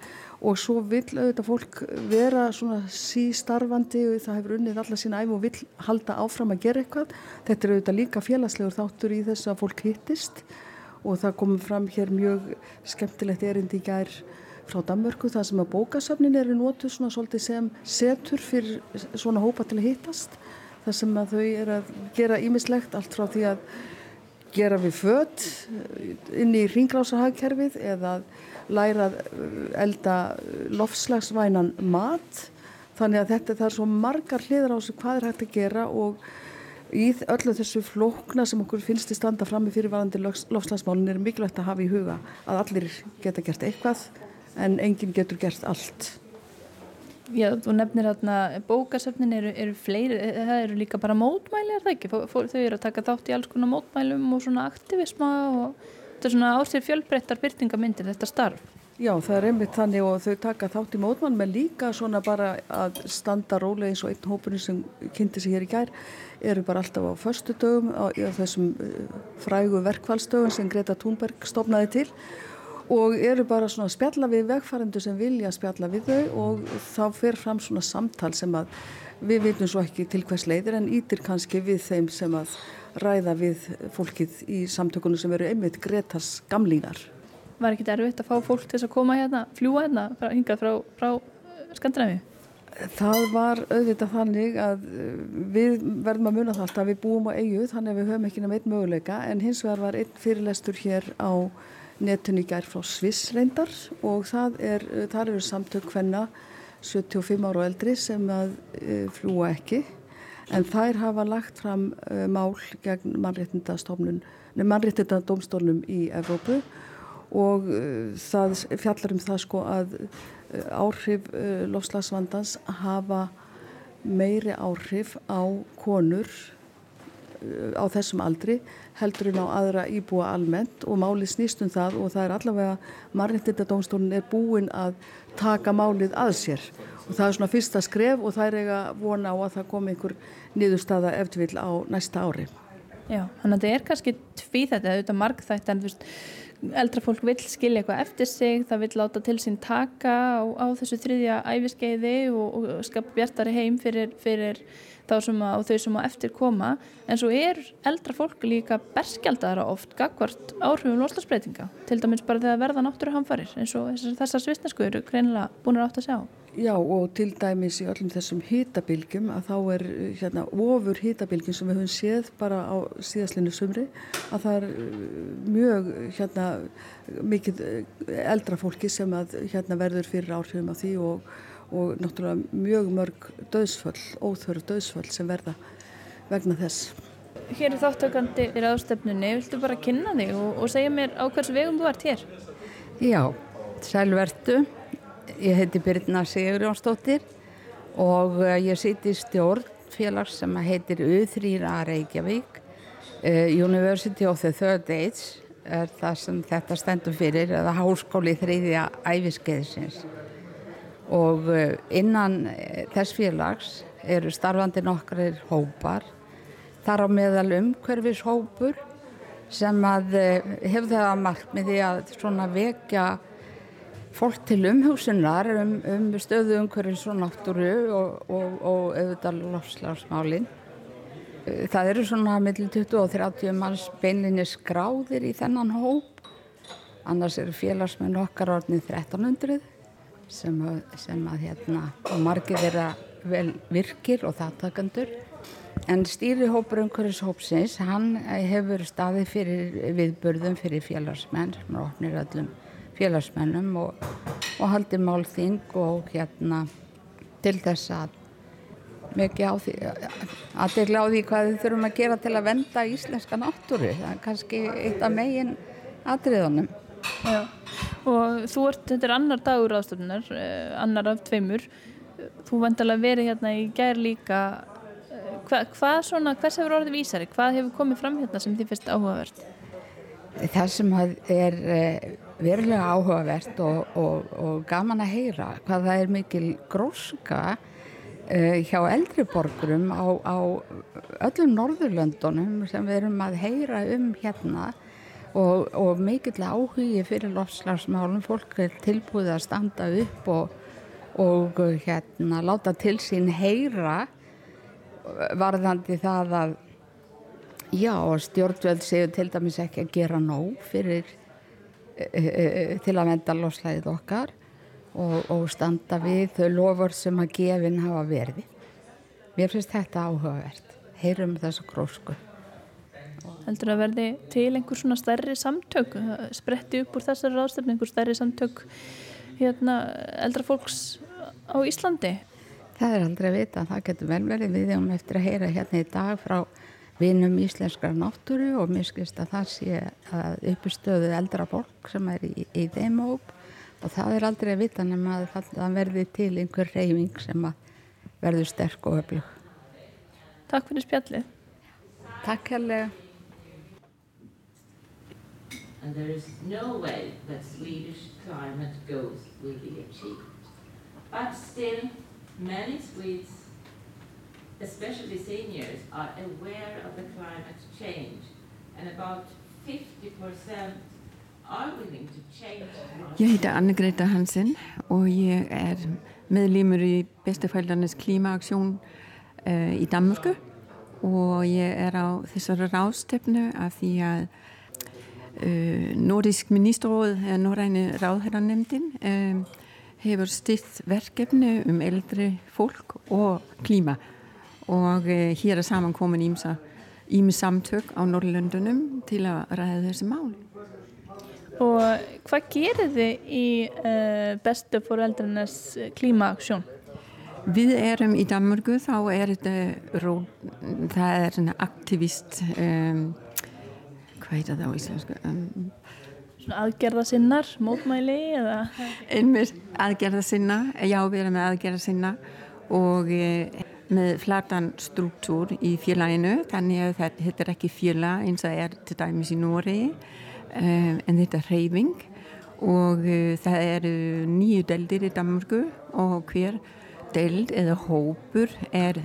og svo vil auðvitað fólk vera svona sístarfandi og það hefur unnið alla sína æf og vil halda áfram að gera eitthvað. Þetta er auðvitað líka félagslegur þáttur í þessu að fólk hittist og það komum fram hér mjög skemmtilegt erindi í gær frá Danmörku það sem að bókasöfnin eru nótu svona svolítið sem setur fyrir svona hópa til að hittast þar sem að þau er að gera ímislegt allt frá því að gera við fött inn í ringrásahagkerfið eða læra að elda lofslagsvænan mat. Þannig að þetta er svo margar hliðar á þessu hvað er hægt að gera og í öllu þessu flókna sem okkur finnst í standa fram með fyrirvarandi lofslagsmálun er mikilvægt að hafa í huga að allir geta gert eitthvað en enginn getur gert allt
Já, þú nefnir hérna bókasöfnin eru, eru fleiri, eh, það eru líka bara mótmæli er það ekki? Þau eru að taka þátt í alls konar mótmælum og svona aktivisma og þetta er svona ásér fjölbreyttar byrtingamindir þetta starf.
Já, það er einmitt þannig og þau taka þátt í mótmælum en líka svona bara að standa rólega eins og einn hópurinn sem kynnti sig hér í gær eru bara alltaf á förstu dögum á, á þessum eh, frægu verkvælstögum sem Greta Thunberg stofnaði til og eru bara svona að spjalla við vegfærandu sem vilja að spjalla við þau og þá fer fram svona samtal sem að við veitum svo ekki til hvers leiðir en ítir kannski við þeim sem að ræða við fólkið í samtökunum sem eru einmitt Gretas gamlínar.
Var ekki þetta erfitt að fá fólk til að koma hérna, fljúa hérna, hingað frá, frá Skandinavíu?
Það var auðvitað þannig að við verðum að muna það alltaf að við búum á eigu þannig að við höfum ekki námið einn möguleika en hins vegar var einn fyrirlestur hér á netun í gær frá Sviss reyndar og er, þar eru samtök hvenna 75 ára og eldri sem að e, fljúa ekki. En þær hafa lagt fram e, mál gegn mannréttindadómstólnum í Evrópu og e, það fjallar um það sko að áhrif lofslagsvandans hafa meiri áhrif á konur á þessum aldri heldur en á aðra íbúa almennt og máli snýst um það og það er allavega margindindadómstólun er búin að taka málið að sér og það er svona fyrsta skref og það er eiga vona á að það komi einhver niðurstaða eftir vil á næsta ári.
Já, þannig að þetta er kannski tví þetta, þetta er margþætt en þú veist, eldra fólk vil skilja eitthvað eftir sig, það vil láta til sín taka á, á þessu þriðja æfiskeiði og, og skapa bjartari heim fyrir, fyrir þá sem að, og þau sem að eftir koma. En svo er eldra fólk líka berskjaldara oft gagvart áhrifum loslasbreytinga, til dæmis bara þegar verða náttúruhamfarir eins og þessar svistnesku eru greinilega búin að átt að sjá
Já og til dæmis í öllum þessum hýtabilgjum að þá er hérna ofur hýtabilgjum sem við höfum séð bara á síðastlinu sumri að það er mjög hérna mikið eldra fólki sem að hérna verður fyrir áhrifum af því og og náttúrulega mjög mörg döðsföll, óþörf döðsföll sem verða vegna þess.
Hér er þáttökandi í ráðstefnunni, viltu bara kynna þig og, og segja mér á hvers vegum þú ert hér?
Já, sælvertu, ég heiti Birna Sigurjónsdóttir og eh, ég siti í stjórn félags sem heitir U3A Reykjavík, uh, University of the Third Age er það sem þetta stendur fyrir, eða háskóli þriðja æfiskeiðsins og eh, innan eh, þess félags eru starfandi nokkrir hópar þar á meðal umhverfis hópur sem að eh, hefur það að markmiði að svona vekja fólk til umhugsunar um, um stöðu umhverfis og náttúru og, og, og auðvitað lofslagsmálinn það eru svona millir 20 og 30 manns beinlinni skráðir í þennan hóp. Annars eru félagsmenn okkar orðnið 1300 sem að, sem að hérna margir vera vel virkir og þáttakandur en stýrihópur umhverfis hópsins hann hefur staðið fyrir viðbörðum fyrir félagsmenn sem er ofnir öllum félagsmennum og, og haldið málþing og hérna til þess að mikið á því aðeigla á því hvað þau þurfum að gera til að venda íslenska náttúru. Það er kannski eitt af megin atriðunum.
Já, og þú ert, þetta er annar dagur aðstöfnunar, eh, annar af tveimur. Þú vandalega verið hérna í gær líka. Eh, Hva, hvað svona, hvers hefur orðið vísari? Hvað hefur komið fram hérna sem þið finnst áhugavert?
Það sem er eh, verulega áhugavert og, og, og gaman að heyra hvað það er mikil gróska uh, hjá eldri borgurum á, á öllum Norðurlöndunum sem við erum að heyra um hérna og, og mikill áhugi fyrir lofslagsmálum, fólk er tilbúið að standa upp og, hérna láta til sín heyra varðandi það að já, stjórnveld séu til dæmis ekki að gera nóg fyrir til að venda lofslæðið okkar og, og standa við þau lofur sem að gefin hafa verði. Mér finnst þetta áhugavert. Heyrum þessu grósku.
Heldur að verði til einhver svona stærri samtök, spretti upp úr þessari ráðstöfni, einhver stærri samtök hérna, eldra fólks á Íslandi?
Það er aldrei að vita, það getur vel verið við um eftir að heyra hérna í dag frá vinum íslenskar náttúru og mér skilst að það sé að uppstöðu eldra fólk sem er í, í þeim hóp og það er aldrei að vita nema að það verði til einhver reyfing sem að verður sterk og öflug.
Takk fyrir spjallið.
Takk hérlega.
And there is no way that Swedish climate goals will be achieved. But still, many Swedes, especially seniors, are aware of the climate change. And about 50%
Ég heiti Anne-Greta Hansen og ég er medlímur í Bedstefældernes Klimaaktion uh, í Danmörku og ég er á þessari rástefnu af því að uh, Nordisk ministerråð, eða Norræni ráðherranemdin, uh, hefur stilt verkefni um eldri fólk og klíma og hér er samankomin ími samtök á Norrlöndunum til að ræða þessi mál.
Og hvað gerir þið í uh, bestu fóreldrarnas klímaaksjón?
Við erum í Danmarku, þá er þetta það er aktivist um, hvað heitir það á íslensku? Um,
aðgerðasinnar, mótmæli eða?
Einmitt aðgerðasinna, já við erum aðgerðasinna og eh, með flatan struktúr í félaginu, þannig að þetta er ekki félag eins það er til dæmis í Nóriði Eh, en þetta er reyfing og eh, það eru nýju deldir í Danmarku og hver deld eða hópur er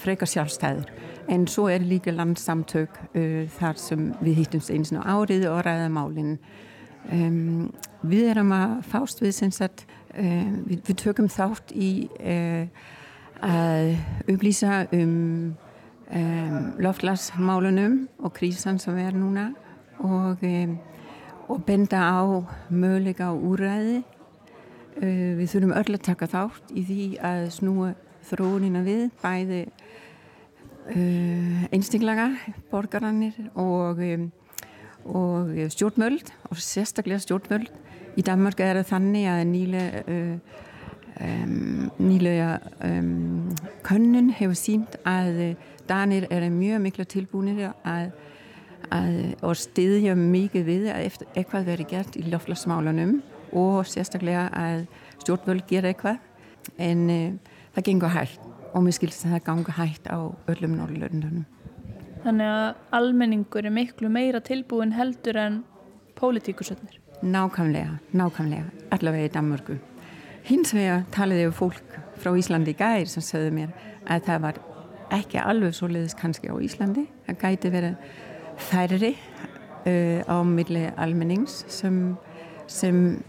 frekar sjálfstæður. En svo er líka landsamtök uh, þar sem við hýttumst eins og árið og ræða málinn um, við erum að fást við sem sagt uh, við, við tökum þátt í uh, að upplýsa um, um loftlagsmálunum og krísan sem er núna og, og benda á möguleika á úræði. Uh, við þurfum öll að taka þátt í því að snúa þróunina við, bæði uh, einstaklega borgarannir og, um, og stjórnmöld og sérstaklega stjórnmöld. Í Danmark er það þannig að nýlega, uh, um, nýlega um, könnun hefur sínt að Danir er mjög miklu tilbúinir að að, og stiðja mikið við að eftir, eitthvað veri gert í loflasmálunum og sérstaklega að stjórnvöld gera eitthvað en e, það gengur hægt og mér skilst að það gangur hægt á öllum norðlöndunum.
Þannig að almenningur er miklu meira tilbúin heldur en pólitíkusöldnir?
Nákvæmlega, nákvæmlega, allavega í Danmörku. Hins vegar taliði um fólk frá Íslandi í gær sem sögðu mér að það var ekki alveg svo leiðis kannski á Íslandi. Það gæti verið færri uh, á milli almennings sem, sem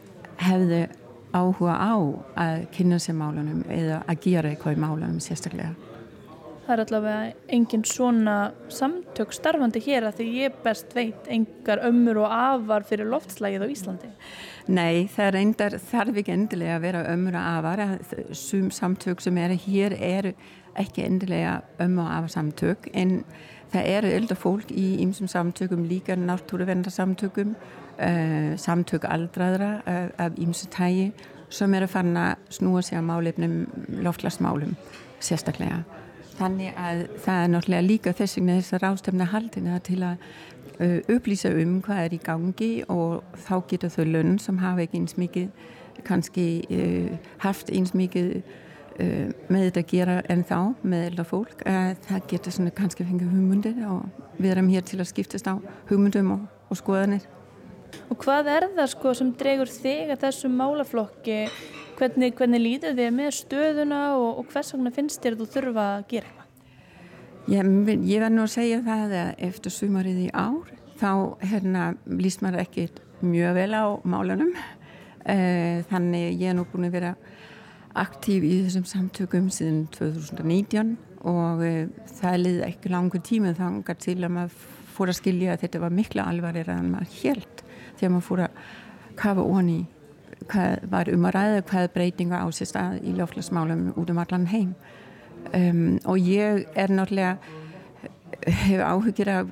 hefðu áhuga á að kynna sér málunum eða að gera eitthvað í málunum sérstaklega.
það er allavega engin svona samtök starfandi hér að því ég best veit engar ömmur og afar fyrir loftslægið á Íslandi.
Nei, það reyndar þarf ekki endilega að vera ömmur og afar. Sum samtök sem eru hér eru ekki endilega ömmur og afar samtök en það eru eldar fólk í ymsum samtökum, líka náttúruvendarsamtökum, uh, samtök aldraðra uh, af ymsu tægi sem eru fann að snúa sig á málefnum loftlagsmálum sérstaklega. Þannig að það er náttúrulega líka þess vegna þessar ástöfna haldina til að upplýsa um hvað er í gangi og þá getur þau lögn sem hafa ekki eins mikið kannski uh, haft eins mikið uh, með þetta að gera en þá með eldra fólk. Það getur svona kannski fengið hugmundir og við erum hér til að skiptast á hugmundum og, og skoðanir.
Og hvað er það sko sem dregur þig að þessum málaflokki? Hvernig, hvernig líður þið með stöðuna og, og hvers vegna finnst þér að þú þurfa að gera?
Ég, ég verð nú að segja það að eftir sumarið í ár þá hérna líst maður ekki mjög vel á málunum. Eh, þannig ég er nú búin að vera aktív í þessum samtökum síðan 2019 og eh, það liði ekki langur tíma þangar til að maður fór að skilja að þetta var mikla alvarið en maður held þegar maður fór að kafa onni hvað var um að ræða hvað breytinga á sér stað í loflasmálum út um allan heim um, og ég er náttúrulega hefur áhugir af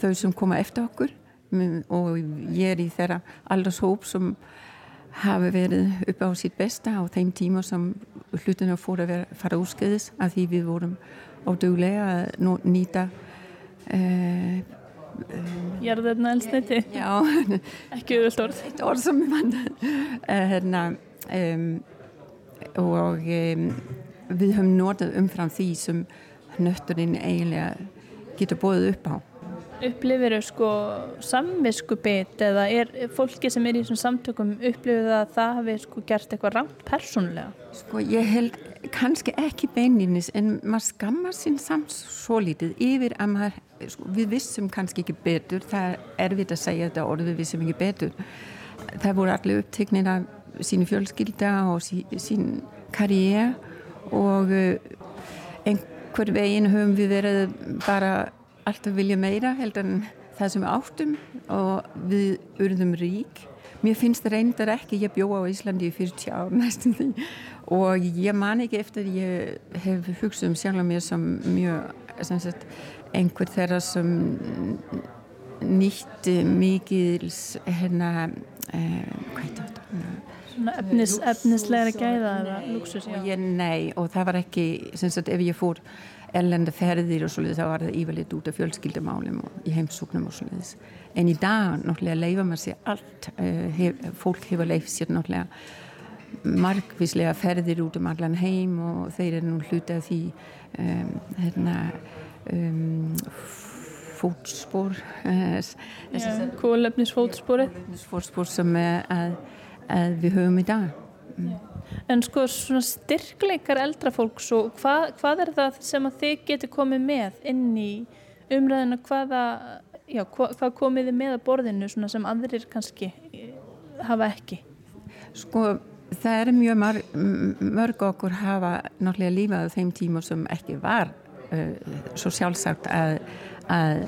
þau sem koma eftir okkur. Og ég er í þeirra aldershóp sem hafi verið upp á sitt besta á þeim tíma sem hlutinu fór að vera, fara úrskæðis að því við vorum óduglega að nýta uh,
Jærðurna elsniti
Já.
Ekki auðvöld orð.
Eitt orð sem ég vann hérna, um, og um, við höfum notað umfram því sem nötturinn eiginlega getur bóðið upp á
Upplifir þau sko samviskubit eða er fólki sem er í þessum samtökum upplifir það að það hafi sko gert eitthvað rámt persónulega?
Sko ég held kannski ekki beininis en maður skammar sín samt svo lítið yfir að maður, sko, við vissum kannski ekki betur, það er erfitt að segja þetta orð við vissum ekki betur. Það voru allir uppteknir af sínu fjölskylda og sí, sín karriér og uh, einhver veginn höfum við verið bara alltaf vilja meira heldur en það sem við áttum. Og við urðum rík. Mér finnst það reyndar ekki, ég bjóða á Íslandi í 40 ár næstum því. Og ég man ekki eftir ég hef hugsað um sjálf mér sem mjög sem sagt, einhver þeirra sem nýtt mikið hérna eh, hvað er þetta?
Efnis, efnislega gæða eða luxus?
Nei og það var ekki sagt ef ég fór erlenda ferðir og svolítið þá var það yfirleitt út af fjölskyldumálum og í heimsóknum og svolítið en í dag náttúrulega leifa maður sér allt uh, hef, fólk hefur leifð sér náttúrulega margvíslega ferðir út um allan heim og þeir eru nú hluti af því um, hérna um, fótspór
uh, kólefnisfótspóri
fótspór sem að, að við höfum í dag
mm. En sko svona styrkleikar eldrafólks og hvað, hvað er það sem að þið getur komið með inn í umræðinu hvaða, já, hvað, hvað komið þið með að borðinu sem aðrir kannski eh, hafa ekki?
Sko það er mjög mörg, mörg okkur hafa náttúrulega lífað á þeim tíma sem ekki var uh, svo sjálfsagt að, að,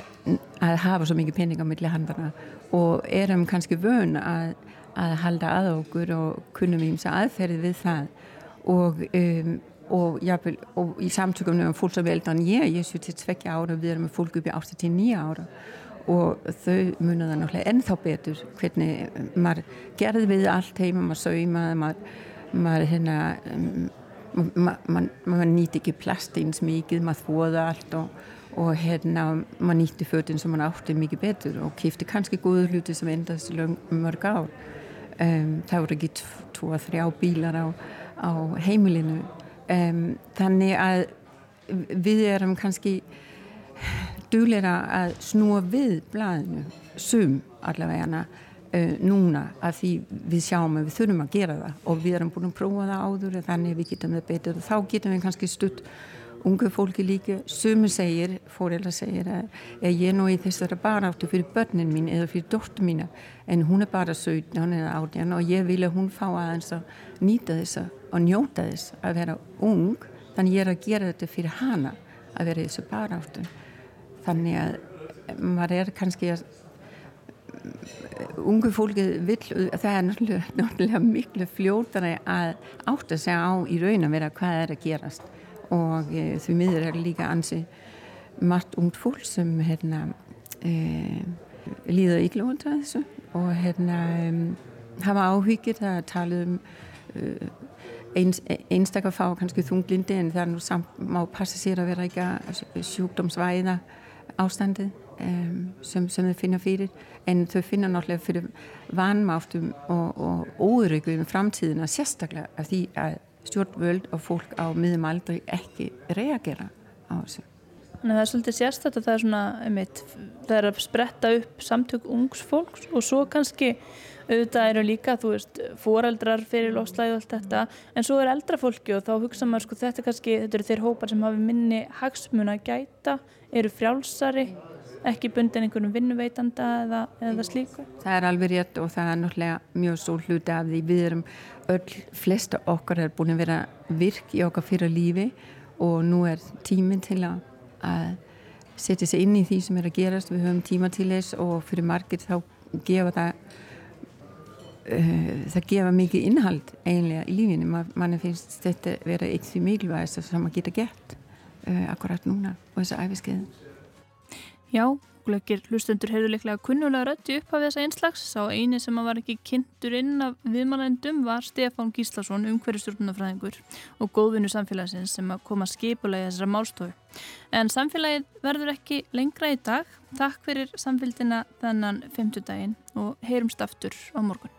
að hafa svo mikið pening á milli handana og erum kannski vön að að halda að okkur og kunnum ímsa aðferði við það. Og, um, og, jafnvel, og í samtökum með fólk sem veldan ég, ég er 72 ára og við erum með fólk upp í 89 ára. Og þau munið það náttúrulega ennþá betur hvernig maður gerði við allt heima, maður saumaði maður, maður hérna um, maður mað nýtti ekki plast eins mikið, maður þóða allt og og hérna maður nýtti fötinn sem maður átti mikið betur og kifti kannski góðu hluti sem endast mörg ár um, það voru ekki tvo að þrjá bílar á, á heimilinu. Um, þannig að við erum kannski dugleira að snúa við blæðinu sum allavega uh, núna að því við sjáum að við þurfum að gera það og við erum búin að prófa það áður þannig að við getum það betur og þá getum við kannski stutt ungu fólki líka. Sumu segir, fóreldra segir að ég er nú í þessara baráttu fyrir börnin mín eða fyrir dóttu mína en hún er bara 17 eða 18 og ég vil að hún fá aðeins að nýta þess og njóta þess að vera ung. Þannig ég er að gera þetta fyrir hana að vera í þessu baráttu. Þannig að maður er kannski að ungu fólki vil, það er náttúrulega, náttúrulega miklu fljótari að átta sig á í raun að vera hvað er að gerast og e, því miður er líka ansi margt ungt fólk sem hérna e, líða ykla út af þessu. Og hérna hafa áhyggjur það að tala um eins, einstakar fá kannski þunglindi en það er nú samt má passa sér að vera ekki sjúkdómsvæða ástandið um, sem, sem þau finna fyrir. En þau finna náttúrulega fyrir vanmáttum og, og óöryggu um framtíðina sérstaklega af því að stjórnvöld og fólk á miðum aldrei ekki reagera á þessu.
Þannig að það er svolítið sérstaklega það er svona, einmitt, það er að spretta upp samtök ungs fólks og svo kannski auðvitað eru líka, þú veist, foreldrar fyrir lofslæði og allt þetta, en svo er eldra fólki og þá hugsa maður sko þetta kannski, þetta eru þeir hópar sem hafi minni hagsmun að gæta, eru frjálsari, ekki bundin einhvern vinnuveitanda eða, eða slíku.
Það er alveg rétt og það er náttúrulega mjög stór hluti af því. Við erum öll, flesta okkar er búin að vera virk í okkar fyrir lífi og nú er tíminn til að, að setja sig inn í því sem er að gerast, við höfum tíma til þess og fyrir margir þá gefa það uh, það gefa mikið innhald eiginlega í lífinu, Man, mann finnst þetta vera eitt því mikilvægast sem maður geta gert uh, akkurat núna og þess að æfiskeiðu
Já, glöggir hlustundur heyrðu liklega kunnulega rötti upp af þessa einslags sá eini sem var ekki kynntur inn af viðmannendum var Stefán Gíslason umhverjastjórnunafræðingur og góðvinnu samfélagsins sem að koma skipulegi þessara málstofu. En samfélagið verður ekki lengra í dag. Takk fyrir samfélgina þennan 50 daginn og heyrumst aftur á morgun.